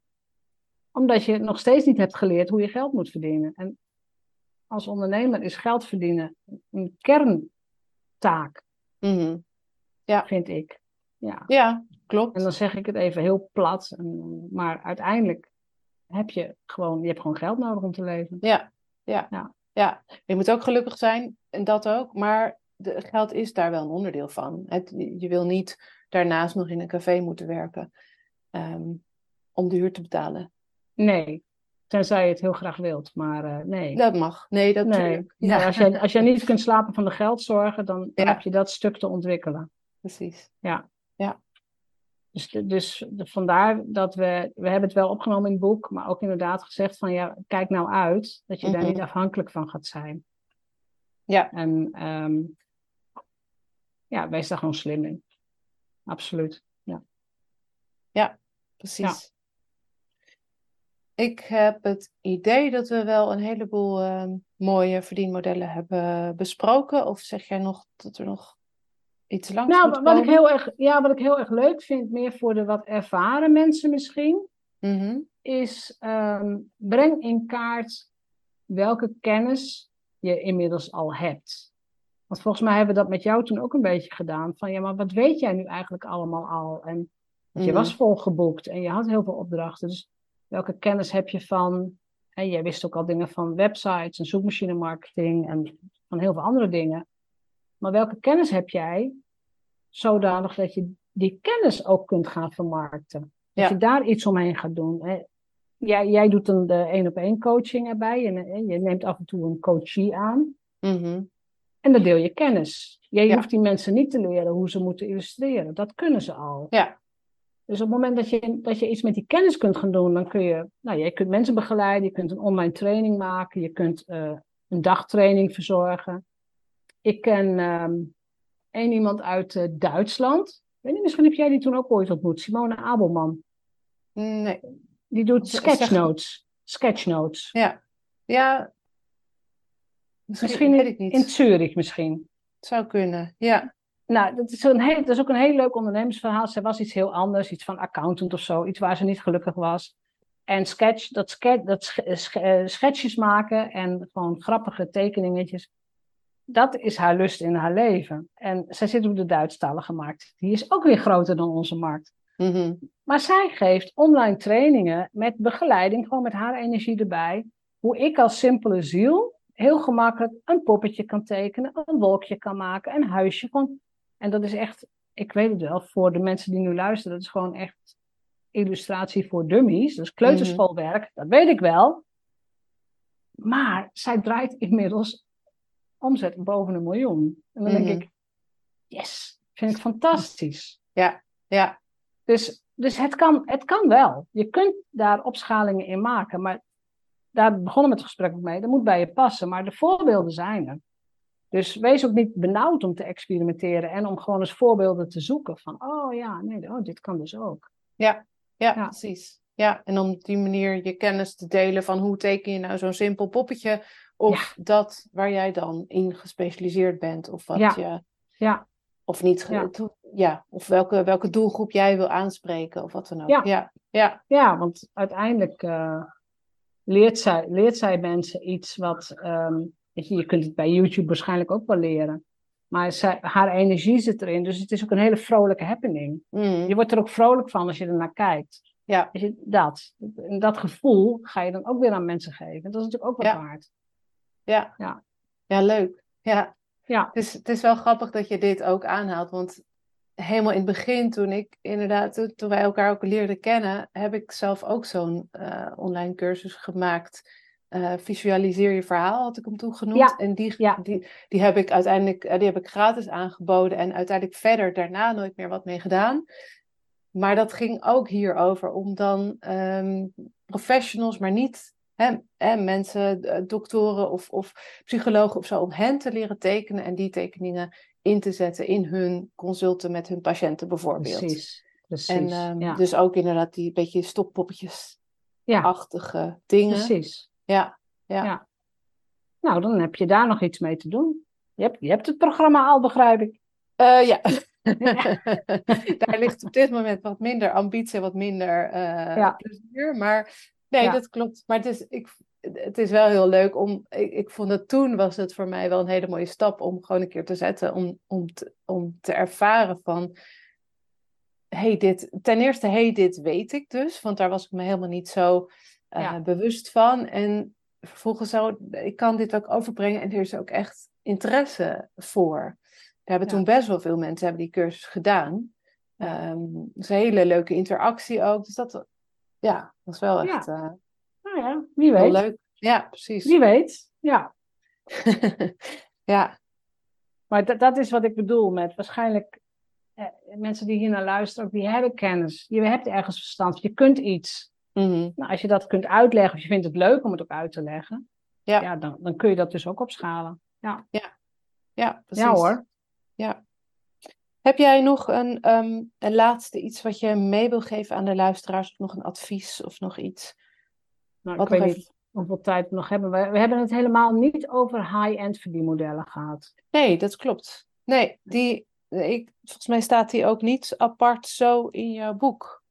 Omdat je nog steeds niet hebt geleerd hoe je geld moet verdienen. En als ondernemer is geld verdienen een kerntaak, Mhm. vind ik. Ja. Ja, klopt. En dan zeg ik het even heel plat. en- Maar uiteindelijk heb je gewoon, je hebt gewoon geld nodig om te leven. Ja, ja, Ja. ja. Je moet ook gelukkig zijn, en dat ook, maar de, geld is daar wel een onderdeel van. Het, je wil niet daarnaast nog in een café moeten werken ehm, om de huur te betalen. Nee, tenzij je het heel graag wilt. Maar eh, nee. Dat mag. Nee, dat nee. Ja, als, je, als je niet kunt slapen van de geldzorgen, dan, Ja. heb je dat stuk te ontwikkelen. precies. Dus, de- dus de- vandaar dat we, we hebben het wel opgenomen in het boek, maar ook inderdaad gezegd van ja, kijk nou uit dat je daar Mhm. niet afhankelijk van gaat zijn. Ja. En ehm, ja, wees daar gewoon slim in. Absoluut. Precies. Ik heb het idee dat we wel een heleboel ehm, mooie verdienmodellen hebben besproken. Of zeg jij nog dat er nog iets langs Nou, moet wat ik, heel erg, ja, wat ik heel erg leuk vind, meer voor de wat ervaren mensen misschien, Mhm. is ehm, breng in kaart welke kennis je inmiddels al hebt. Want volgens mij hebben we dat met jou toen ook een beetje gedaan. Van ja, maar wat weet jij nu eigenlijk allemaal al? En want je Mhm. was volgeboekt en je had heel veel opdrachten. Dus welke kennis heb je van? En jij wist ook al dingen van websites en zoekmachine marketing en van heel veel andere dingen. Maar welke kennis heb jij zodanig dat je die kennis ook kunt gaan vermarkten? Dat Ja. je daar iets omheen gaat doen. Jij, jij doet dan de één op één coaching erbij en je neemt af en toe een coachie aan. Mhm. En dan deel je kennis. Jij Ja. hoeft die mensen niet te leren hoe ze moeten illustreren. Dat kunnen ze al. Ja. Dus op het moment dat je, dat je iets met die kennis kunt gaan doen, dan kun je, nou, je kunt mensen begeleiden, je kunt een online training maken, je kunt eh, een dagtraining verzorgen. Ik ken ehm één iemand uit eh, Duitsland. Weet niet, misschien heb jij die toen ook ooit ontmoet, Simone Abelman. Nee. Die doet sketchnotes. Sketchnotes. Ja. Ja. Misschien, Misschien weet ik niet. In Zurich misschien. Het zou kunnen. Ja. Nou, dat is, een heel, dat is ook een heel leuk ondernemersverhaal. Ze was iets heel anders, iets van accountant of zo, iets waar ze niet gelukkig was. En sketch, dat, ske, dat sch- eh, schetsjes maken en gewoon grappige tekeningetjes, dat is haar lust in haar leven. En zij zit op de Duitsstalige markt. Die is ook weer groter dan onze markt. Mhm. Maar zij geeft online trainingen met begeleiding, gewoon met haar energie erbij. Hoe ik als simpele ziel heel gemakkelijk een poppetje kan tekenen, een wolkje kan maken, een huisje. Gewoon. En dat is echt, ik weet het wel, voor de mensen die nu luisteren, dat is gewoon echt illustratie voor dummies. Dus kleuterschoolwerk, dat weet ik wel. Maar zij draait inmiddels omzet boven een miljoen. En dan Mhm. denk ik, yes, vind ik fantastisch. Ja. Ja. Dus, dus het, kan, het kan wel. Je kunt daar opschalingen in maken. Maar daar begonnen we het gesprek ook mee. Dat moet bij je passen. Maar de voorbeelden zijn er. Dus wees ook niet benauwd om te experimenteren. En om gewoon eens voorbeelden te zoeken. Van, oh ja, nee, oh, dit kan dus ook. Ja, ja, Ja. precies. Ja, en om op die manier je kennis te delen van hoe teken je nou zo'n simpel poppetje of dat waar jij dan in gespecialiseerd bent of wat Ja. je Ja, of niet Ja. of welke, welke doelgroep jij wil aanspreken of wat dan ook. Ja. ja, ja, ja want uiteindelijk eh, leert, zij, leert zij mensen iets wat... ehm, weet je, je kunt het bij YouTube waarschijnlijk ook wel leren. Maar zij, haar energie zit erin. Dus het is ook een hele vrolijke happening. Mhm. Je wordt er ook vrolijk van als je er naar kijkt. ja, je, dat. En dat gevoel ga je dan ook weer aan mensen geven. Dat is natuurlijk ook wat Ja. waard. ja, Ja. ja, leuk. Ja. Ja. Het, is, het is wel grappig dat je dit ook aanhaalt, want helemaal in het begin, toen ik inderdaad, toen, wij elkaar ook leerden kennen, heb ik zelf ook zo'n eh, online cursus gemaakt. Eh, visualiseer je verhaal, had ik hem toen genoemd. Ja, En die, ja. die, die heb ik uiteindelijk eh, die heb ik gratis aangeboden en uiteindelijk verder daarna nooit meer wat mee gedaan. maar dat ging ook hierover om dan ehm, professionals, maar niet hè, hè, mensen, doktoren of, of psychologen of zo, om hen te leren tekenen en die tekeningen in te zetten in hun consulten met hun patiënten bijvoorbeeld. Precies. Precies. En ehm, dus ook inderdaad die beetje stoppoppetjes-achtige ja. dingen. Precies. Ja, ja. Ja. Nou, dan heb je daar nog iets mee te doen. Je hebt, je hebt het programma al, begrijp ik. Uh, ja. Daar ligt op dit moment wat minder ambitie, wat minder uh, Ja. plezier. Maar nee, dat klopt. Maar het is, ik, het is wel heel leuk om. Ik, ik vond het toen was het voor mij wel een hele mooie stap om gewoon een keer te zetten. Om, om, te, om te ervaren van. Hey, dit, ten eerste, hey, dit weet ik dus. Want daar was ik me helemaal niet zo eh, Ja. bewust van. En vervolgens zou ik kan dit ook overbrengen. En er is ook echt interesse voor. Er hebben Ja. toen best wel veel mensen hebben die cursus gedaan. Ja. Ehm, is een hele leuke interactie ook. Dus dat, ja, dat is wel Ja. echt eh, Nou ja, wie weet. leuk. Ja, precies. Wie weet. Ja. ja, Maar dat, dat is wat ik bedoel met waarschijnlijk eh, mensen die hier naar luisteren, die hebben kennis. Je hebt ergens verstand. Je kunt iets. Mhm. Nou, als je dat kunt uitleggen, of je vindt het leuk om het ook uit te leggen, Ja. dan, dan kun je dat dus ook opschalen. ja, precies. Ja hoor. Ja. Heb jij nog een, ehm, een laatste iets wat je mee wil geven aan de luisteraars? Of nog een advies of nog iets? Nou, Wat ik weet niet hoeveel tijd we nog hebben. We, we hebben het helemaal niet over high-end verdienmodellen gehad. Nee, dat klopt. Nee, die, ik, volgens mij staat die ook niet apart zo in jouw boek.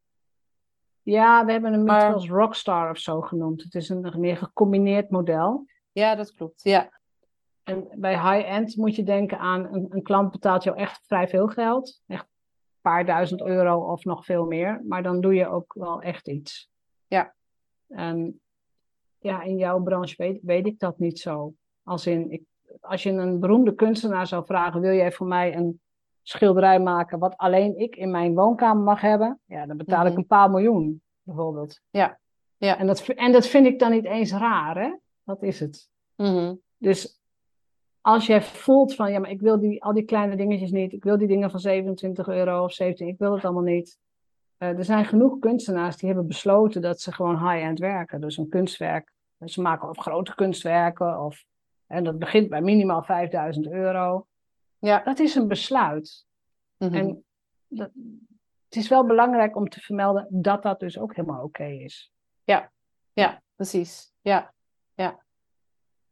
Ja, we hebben hem niet Maar- als rockstar of zo genoemd. Het is een meer gecombineerd model. Ja, dat klopt. Ja. En bij high-end moet je denken aan een, een klant betaalt jou echt vrij veel geld. Echt een paar duizend euro of nog veel meer. Maar dan doe je ook wel echt iets. Ja. En ja, in jouw branche weet, weet ik dat niet zo. Als in, ik, als je een beroemde kunstenaar zou vragen, wil jij voor mij een schilderij maken wat alleen ik in mijn woonkamer mag hebben? Ja, dan betaal ik Mhm. een paar miljoen, bijvoorbeeld. Ja. Ja. En dat, en dat vind ik dan niet eens raar, hè? Dat is het. Mhm. Dus als jij voelt van, ja, maar ik wil die, al die kleine dingetjes niet. Ik wil die dingen van 27 euro of 17, ik wil het allemaal niet. Eh, er zijn genoeg kunstenaars die hebben besloten dat ze gewoon high-end werken. Dus een kunstwerk. Ze maken ook grote kunstwerken. Of, en dat begint bij minimaal 5000 euro. Ja. Dat is een besluit. Mhm. En dat, het is wel belangrijk om te vermelden dat dat dus ook helemaal oké is. Ja, precies. Ja. Ja.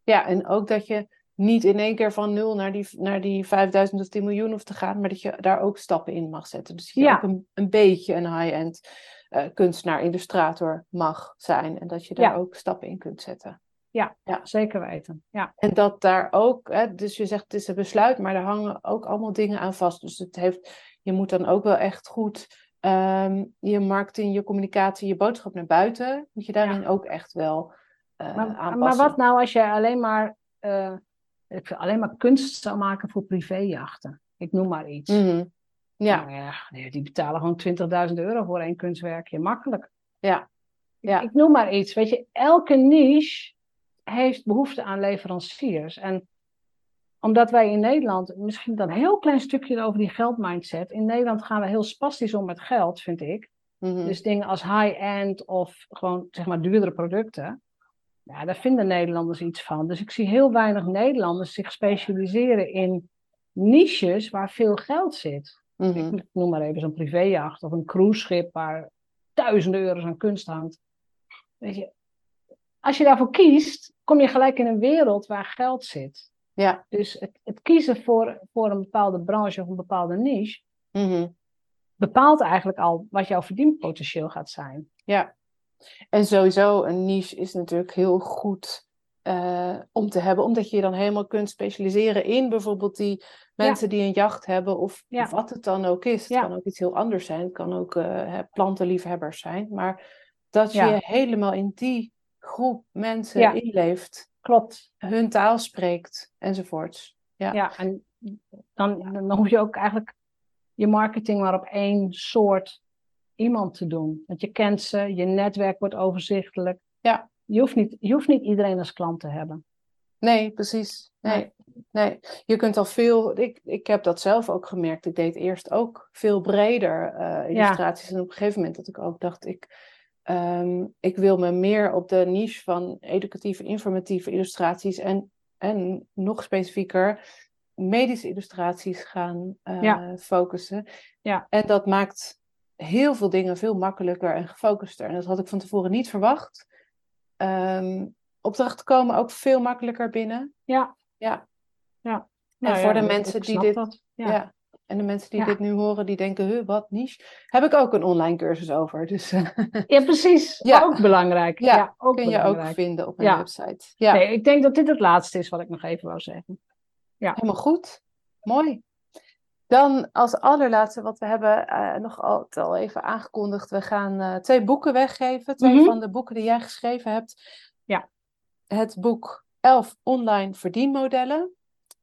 Ja, en ook dat je niet in één keer van nul naar die, naar die 5000 of 10 miljoen hoeft te gaan, maar dat je daar ook stappen in mag zetten. Dus je Ja. ook een, een beetje een high-end eh, kunstenaar, illustrator mag zijn. En dat je daar Ja. ook stappen in kunt zetten. Zeker weten. Ja, En dat daar ook, hè, dus je zegt het is een besluit, maar daar hangen ook allemaal dingen aan vast. Dus het heeft, je moet dan ook wel echt goed ehm, je marketing, je communicatie, je boodschap naar buiten, moet je daarin ook echt wel eh, Maar, aanpassen. maar wat nou als jij alleen maar, eh, ik alleen maar kunst zou maken voor privéjachten? Ik noem maar iets. Mhm. Ja, Nou ja, die betalen gewoon 20.000 euro voor één kunstwerkje. Makkelijk. ja, Ik- Ja. Ik, noem maar iets. Weet je, elke niche heeft behoefte aan leveranciers. En omdat wij in Nederland, misschien dan een heel klein stukje over die geldmindset. In Nederland gaan we heel spastisch om met geld, vind ik. mhm. Dus dingen als high-end of gewoon zeg maar duurdere producten. Ja, daar vinden Nederlanders iets van. Dus ik zie heel weinig Nederlanders zich specialiseren in niches waar veel geld zit. Mhm. Ik noem maar even zo'n privéjacht of een cruiseschip waar duizenden euro's aan kunst hangt. Weet je, als je daarvoor kiest, kom je gelijk in een wereld waar geld zit. Ja, Dus het, het kiezen voor, voor een bepaalde branche of een bepaalde niche mhm. bepaalt eigenlijk al wat jouw verdienpotentieel gaat zijn. ja. En sowieso, een niche is natuurlijk heel goed eh, om te hebben, omdat je je dan helemaal kunt specialiseren in bijvoorbeeld die mensen die een jacht hebben, of, Ja. of wat het dan ook is. Het Ja. kan ook iets heel anders zijn, het kan ook eh, plantenliefhebbers zijn, maar dat je helemaal in die groep mensen inleeft, Klopt. hun taal spreekt, enzovoorts. Ja. Ja, en dan, dan hoef je ook eigenlijk je marketing maar op één soort iemand te doen. Want je kent ze, je netwerk wordt overzichtelijk. Ja. Je hoeft niet, je hoeft niet iedereen als klant te hebben. Nee, precies. Nee. nee, je kunt al veel. Ik, ik heb dat zelf ook gemerkt. Ik deed eerst ook veel breder uh, illustraties. En op een gegeven moment dat ik ook dacht, ik, um, ik wil me meer op de niche van educatieve, informatieve illustraties en, en nog specifieker medische illustraties gaan uh, ja. focussen. Ja. En dat maakt heel veel dingen veel makkelijker en gefocuster. En dat had ik van tevoren niet verwacht. Um, opdrachten komen ook veel makkelijker binnen. Ja. Ja. ja. Nou, en voor de mensen die dit. Ja. En de mensen die dit nu horen, die denken, huh, wat niche. Heb ik ook een online cursus over. Dus, ja, precies. Ja. Ook belangrijk. Ja, ook kun je ook vinden op mijn website. Ja. Nee, ik denk dat dit het laatste is wat ik nog even wou zeggen. Ja. Helemaal goed. Mooi. Dan als allerlaatste, wat we hebben uh, nog altijd al even aangekondigd. We gaan uh, twee boeken weggeven. Twee mm -hmm. van de boeken die jij geschreven hebt. Ja. Het boek 11 online verdienmodellen.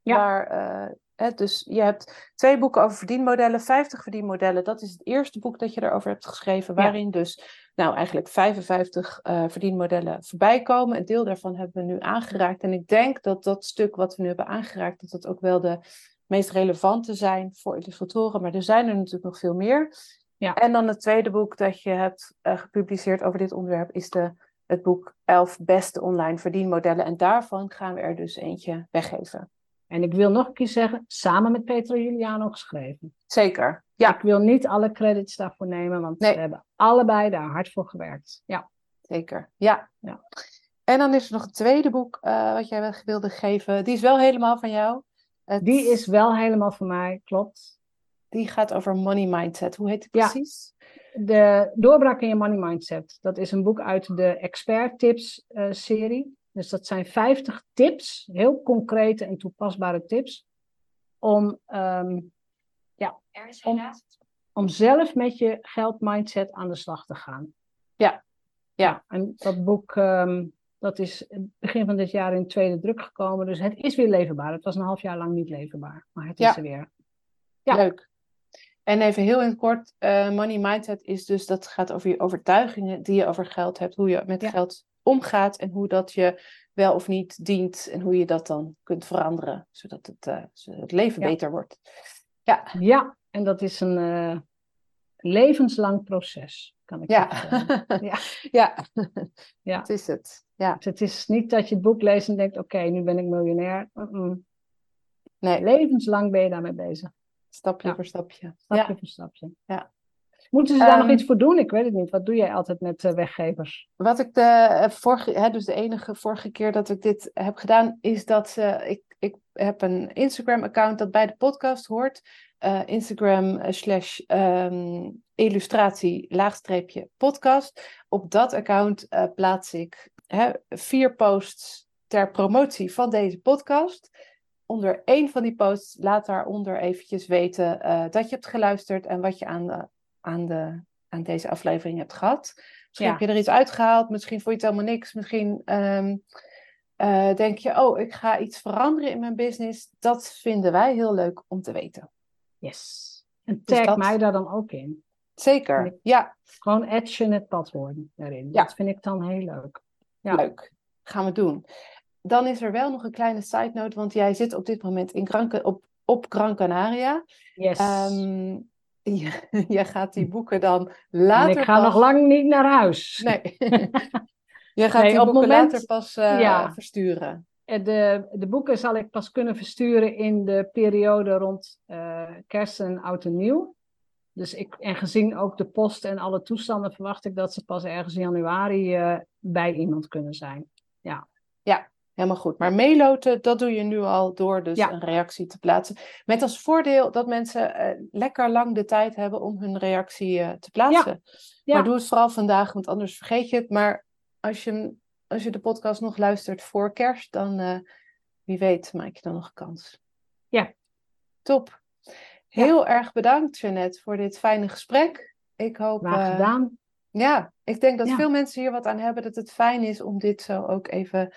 Ja. Waar, uh, hè, dus je hebt twee boeken over verdienmodellen, 50 verdienmodellen. Dat is het eerste boek dat je erover hebt geschreven. Waarin ja. dus nou eigenlijk 55 verdienmodellen voorbij komen. Een deel daarvan hebben we nu aangeraakt. En ik denk dat dat stuk wat we nu hebben aangeraakt, dat dat ook wel de meest relevante zijn voor illustratoren, maar er zijn er natuurlijk nog veel meer. Ja. En dan het tweede boek dat je hebt uh, gepubliceerd over dit onderwerp is de, het boek 11 beste online verdienmodellen. En daarvan gaan we er dus eentje weggeven. En ik wil nog een keer zeggen, samen met Petra Juliano geschreven. Zeker, ja. Ik wil niet alle credits daarvoor nemen, want nee. we hebben allebei daar hard voor gewerkt. Ja. Zeker, ja. ja. En dan is er nog een tweede boek uh, wat jij wilde geven. Die is wel helemaal van jou. Het... Die is wel helemaal voor mij, klopt. Die gaat over money mindset. Hoe heet het precies? Ja, de Doorbraak in je money mindset. Dat is een boek uit de expert tips uh, serie. Dus dat zijn 50 tips, heel concrete en toepasbare tips, om, um, ja, om, om zelf met je geldmindset aan de slag te gaan. Ja, ja. En dat boek um, dat is begin van dit jaar in tweede druk gekomen. Dus het is weer leverbaar. Het was een half jaar lang niet leverbaar. Maar het ja. is er weer. Ja. Leuk. En even heel in het kort. Uh, money mindset is dus dat gaat over je overtuigingen die je over geld hebt. Hoe je met Ja. geld omgaat. En hoe dat je wel of niet dient. En hoe je dat dan kunt veranderen. Zodat het, uh, zodat het leven Ja. beter wordt. Ja. Ja, en dat is een eh, levenslang proces, kan ik Ja. vertellen. Ja. ja. Ja. Dat is het. Ja. Dus het is niet dat je het boek leest en denkt, oké, nu ben ik miljonair. Nee, Levenslang ben je daarmee bezig. stapje Ja. voor stapje. Stapje Ja. voor stapje. Ja. Moeten ze daar nog Ehm, iets voor doen? Ik weet het niet. Wat doe jij altijd met eh, weggevers? Wat ik de eh, vorige, hè, dus de enige vorige keer dat ik dit heb gedaan, is dat ze, ik, ik heb een Instagram-account dat bij de podcast hoort. Eh, Instagram eh, slash ehm, illustratie laagstreepje podcast. Op dat account eh, plaats ik hè, vier posts ter promotie van deze podcast. Onder één van die posts laat daaronder eventjes weten eh, dat je hebt geluisterd en wat je aan, de, aan, de, aan deze aflevering hebt gehad. Misschien Ja. heb je er iets uitgehaald, misschien vond je het helemaal niks. Misschien ehm, eh, denk je, oh, ik ga iets veranderen in mijn business. Dat vinden wij heel leuk om te weten. Yes. En Dus tag dat- mij daar dan ook in. Zeker, ja, Gewoon action het pad worden daarin. Ja. Dat vind ik dan heel leuk. Ja. leuk. Gaan we doen. Dan is er wel nog een kleine side note, want jij zit op dit moment in Gran, op, op Gran Canaria. Yes. Ehm, je- jij gaat die boeken dan later en ik ga pas... nog lang niet naar huis. Nee. je gaat Nee, die boeken moment- later pas eh, Ja. versturen. De, de boeken zal ik pas kunnen versturen in de periode rond eh, kerst en oud en nieuw. Dus ik, en gezien ook de post en alle toestanden, verwacht ik dat ze pas ergens in januari eh, bij iemand kunnen zijn. Helemaal goed. Maar meeloten, dat doe je nu al door dus Ja. een reactie te plaatsen. Met als voordeel dat mensen eh, lekker lang de tijd hebben om hun reactie eh, te plaatsen. Ja. Maar doe het vooral vandaag, want anders vergeet je het. Maar als je, als je de podcast nog luistert voor kerst, dan wie weet maak je dan nog een kans. Ja. Top. Heel erg bedankt, Jeannette, voor dit fijne gesprek. Ik hoop... Graag eh, gedaan. ja, ik denk dat Ja. veel mensen hier wat aan hebben. Dat het fijn is om dit zo ook even een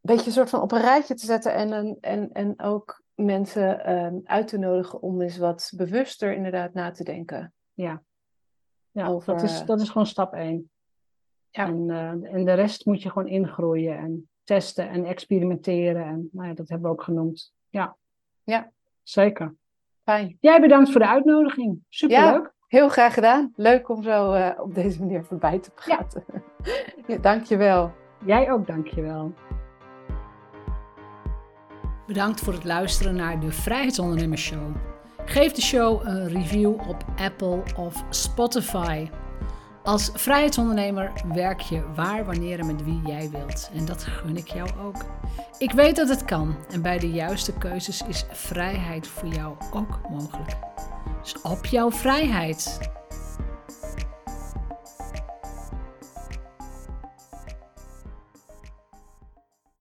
beetje een soort van op een rijtje te zetten. En, een- en, en ook mensen ehm, uit te nodigen om eens wat bewuster inderdaad na te denken. Ja, ja over, dat, is, dat is gewoon stap één. Ja. En, eh, en de rest moet je gewoon ingroeien. En testen en experimenteren. En nou ja, dat hebben we ook genoemd. Ja, Ja. zeker. Fijn. Jij bedankt voor de uitnodiging. Superleuk. Heel graag gedaan. Leuk om zo eh, op deze manier voorbij te praten. Ja. dankjewel. Jij ook, dankjewel. Bedankt voor het luisteren naar de Vrijheidsondernemers Show. Geef de show een review op Apple of Spotify. Als vrijheidsondernemer werk je waar, wanneer en met wie jij wilt. En dat gun ik jou ook. Ik weet dat het kan en bij de juiste keuzes is vrijheid voor jou ook mogelijk. Dus op jouw vrijheid.